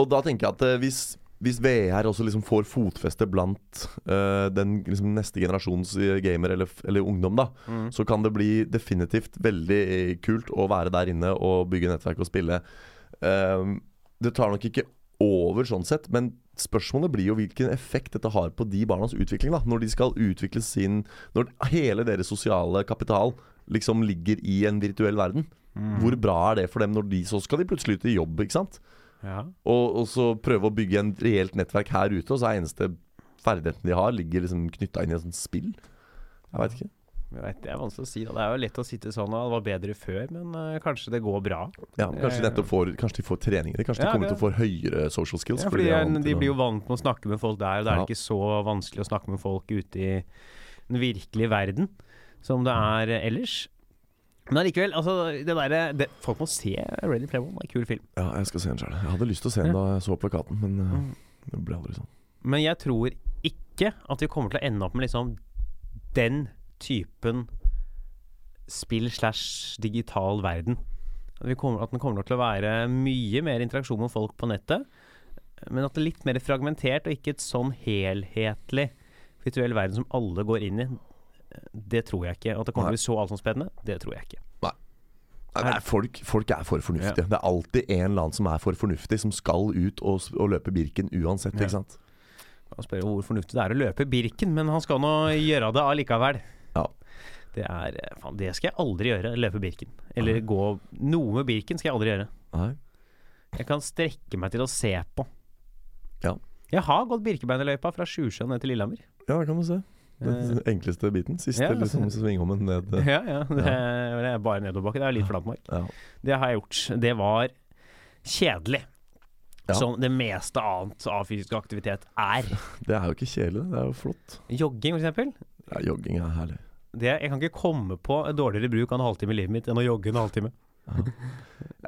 Og da tenker jeg at hvis, hvis VR også liksom får fotfeste blant uh, den liksom neste generasjons eh, gamer, eller, eller ungdom, da, Mm. så kan det bli definitivt veldig eh, kult å være der inne og bygge nettverk og spille. Uh, det tar nok ikke over sånn sett, men spørsmålet blir jo hvilken effekt dette har på de barnas utvikling. da Når de skal utvikle sin Når hele deres sosiale kapital liksom ligger i en virtuell verden. Mm. Hvor bra er det for dem når de så skal de plutselig ut i jobb, ikke sant? Ja. Og, og så prøve å bygge en reelt nettverk her ute, og så er eneste ferdigheten de har, ligger liksom knytta inn i et sånt spill. Jeg veit ikke. Jeg vet, det er vanskelig å si. Da. Det er jo lett å sitte sånn og det var bedre før, men uh, kanskje det går bra. Ja, kanskje, de får, kanskje de får treninger. Kanskje Ja, de kommer det- til å få høyere social skills. Ja, fordi fordi de de, blir jo vant med å snakke med folk der, og da er det ikke så vanskelig å snakke med folk ute i den virkelige verden som det er ellers. Men allikevel, altså det det, Folk må se Ready Player One. Det er en kul film. Ja, jeg skal se den sjøl. Jeg hadde lyst til å se den da jeg så plakaten, men uh, det ble aldri sånn. Men jeg tror ikke at vi kommer til å ende opp med liksom den typen spill slash digital verden. At, vi kommer, at den kommer til å være mye mer interaksjon med folk på nettet. Men at det er litt mer fragmentert, og ikke et sånn helhetlig virtuell verden som alle går inn i. Det tror jeg ikke. At det kommer til å bli så altomspennende, det tror jeg ikke. Nei, nei, folk, folk er for fornuftige. Det er alltid en eller annen som er for fornuftig, som skal ut og, og løpe Birken uansett. Ja. Ikke sant? Han spør jo hvor fornuftig det er å løpe Birken, men han skal nå gjøre det allikevel. Ja. Det er eh, Faen, det skal jeg aldri gjøre. Løpe Birken. Eller gå Noe med Birken skal jeg aldri gjøre. Nei. Jeg kan strekke meg til å se på. Ja. Jeg har gått Birkebeinerløypa fra Sjusjøen ned til Lillehammer. Ja, det kan du se. Den Eh, enkleste biten. Siste ja, liksom, svinghommen ned. eh, ja, ja. Det er, det er bare nedoverbakke. Det er litt flatmark. Ja. Det har jeg gjort. Det var kjedelig. Ja. Som det meste annet av fysisk aktivitet er. Det er jo ikke kjedelig, det er jo flott. Jogging, for eksempel. Ja, jogging er herlig. Det, jeg kan ikke komme på dårligere bruk av en halvtime i livet mitt enn å jogge en halvtime.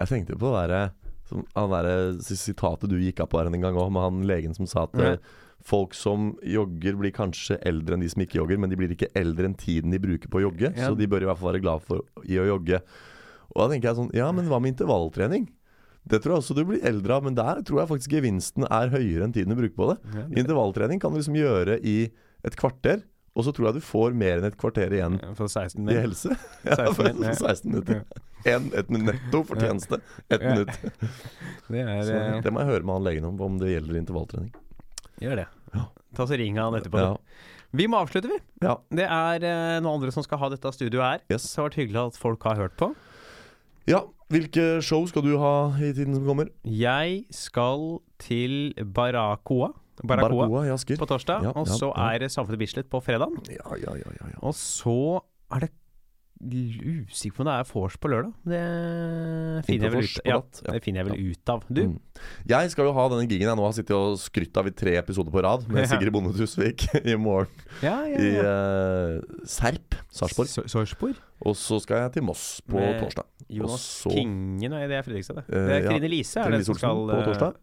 Jeg tenkte på å der, som, han der sitatet du gikk av på her en gang òg, med han legen som sa at Ja. eh, folk som jogger, blir kanskje eldre enn de som ikke jogger, men de blir ikke eldre enn tiden de bruker på å jogge. Ja. Så de bør i hvert fall være glad for i å jogge. Og da tenker jeg sånn Ja, men hva med intervalltrening? Det tror jeg også du blir eldre av, men der tror jeg faktisk gevinsten er høyere enn tiden du bruker på det. Intervalltrening kan du liksom gjøre i et kvarter, og så tror jeg du får mer enn et kvarter igjen For 16 i helse. Ja, 16 for ja. 16 minutter. En, et netto fortjeneste. Ett Ja. minutt. Det er Så eh, det må jeg høre med han legen om, om det gjelder intervalltrening. Gjør det. Ja. Ta så ring han etterpå. Vi må avslutte, vi. ja. Det er eh, noen andre som skal ha dette studioet her. Yes. Så det har vært hyggelig at folk har hørt på. ja. Hvilke show skal du ha i tiden som kommer? Jeg skal til Baracoa, Baracoa Barcoa i Asker. på torsdag. Og så er det Samfunnet Bislett på fredag. Ja, ja, ja, ja, ja. Og så er det usikker på om det er vors på lørdag. Det finner jeg vel ut, ja, det finner jeg vel ut av. Du? Mm. Jeg skal jo ha denne gigen jeg nå har sittet og skrytt av i tre episoder på rad, med Sigrid Bonde Tusvik i morgen Ja, ja, i eh, Serp, Sarpsborg. Og så skal jeg til Moss på Med torsdag. Jonas Kingen, nei, det er Fredrikstad, det. Eh, det er. Trine Lise er det som skal på eh, torsdag.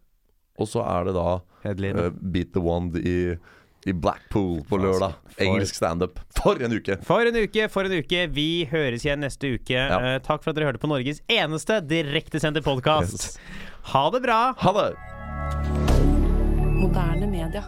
Og så er det da headline. eh, Beat the Wand i, i Blackpool på lørdag. for- Engelsk standup. For en uke! For en uke, for en uke. Vi høres igjen neste uke. Ja. Uh, takk for at dere hørte på Norges eneste direktesendte podkast. Yes. Ha det bra! Ha det! Moderne media.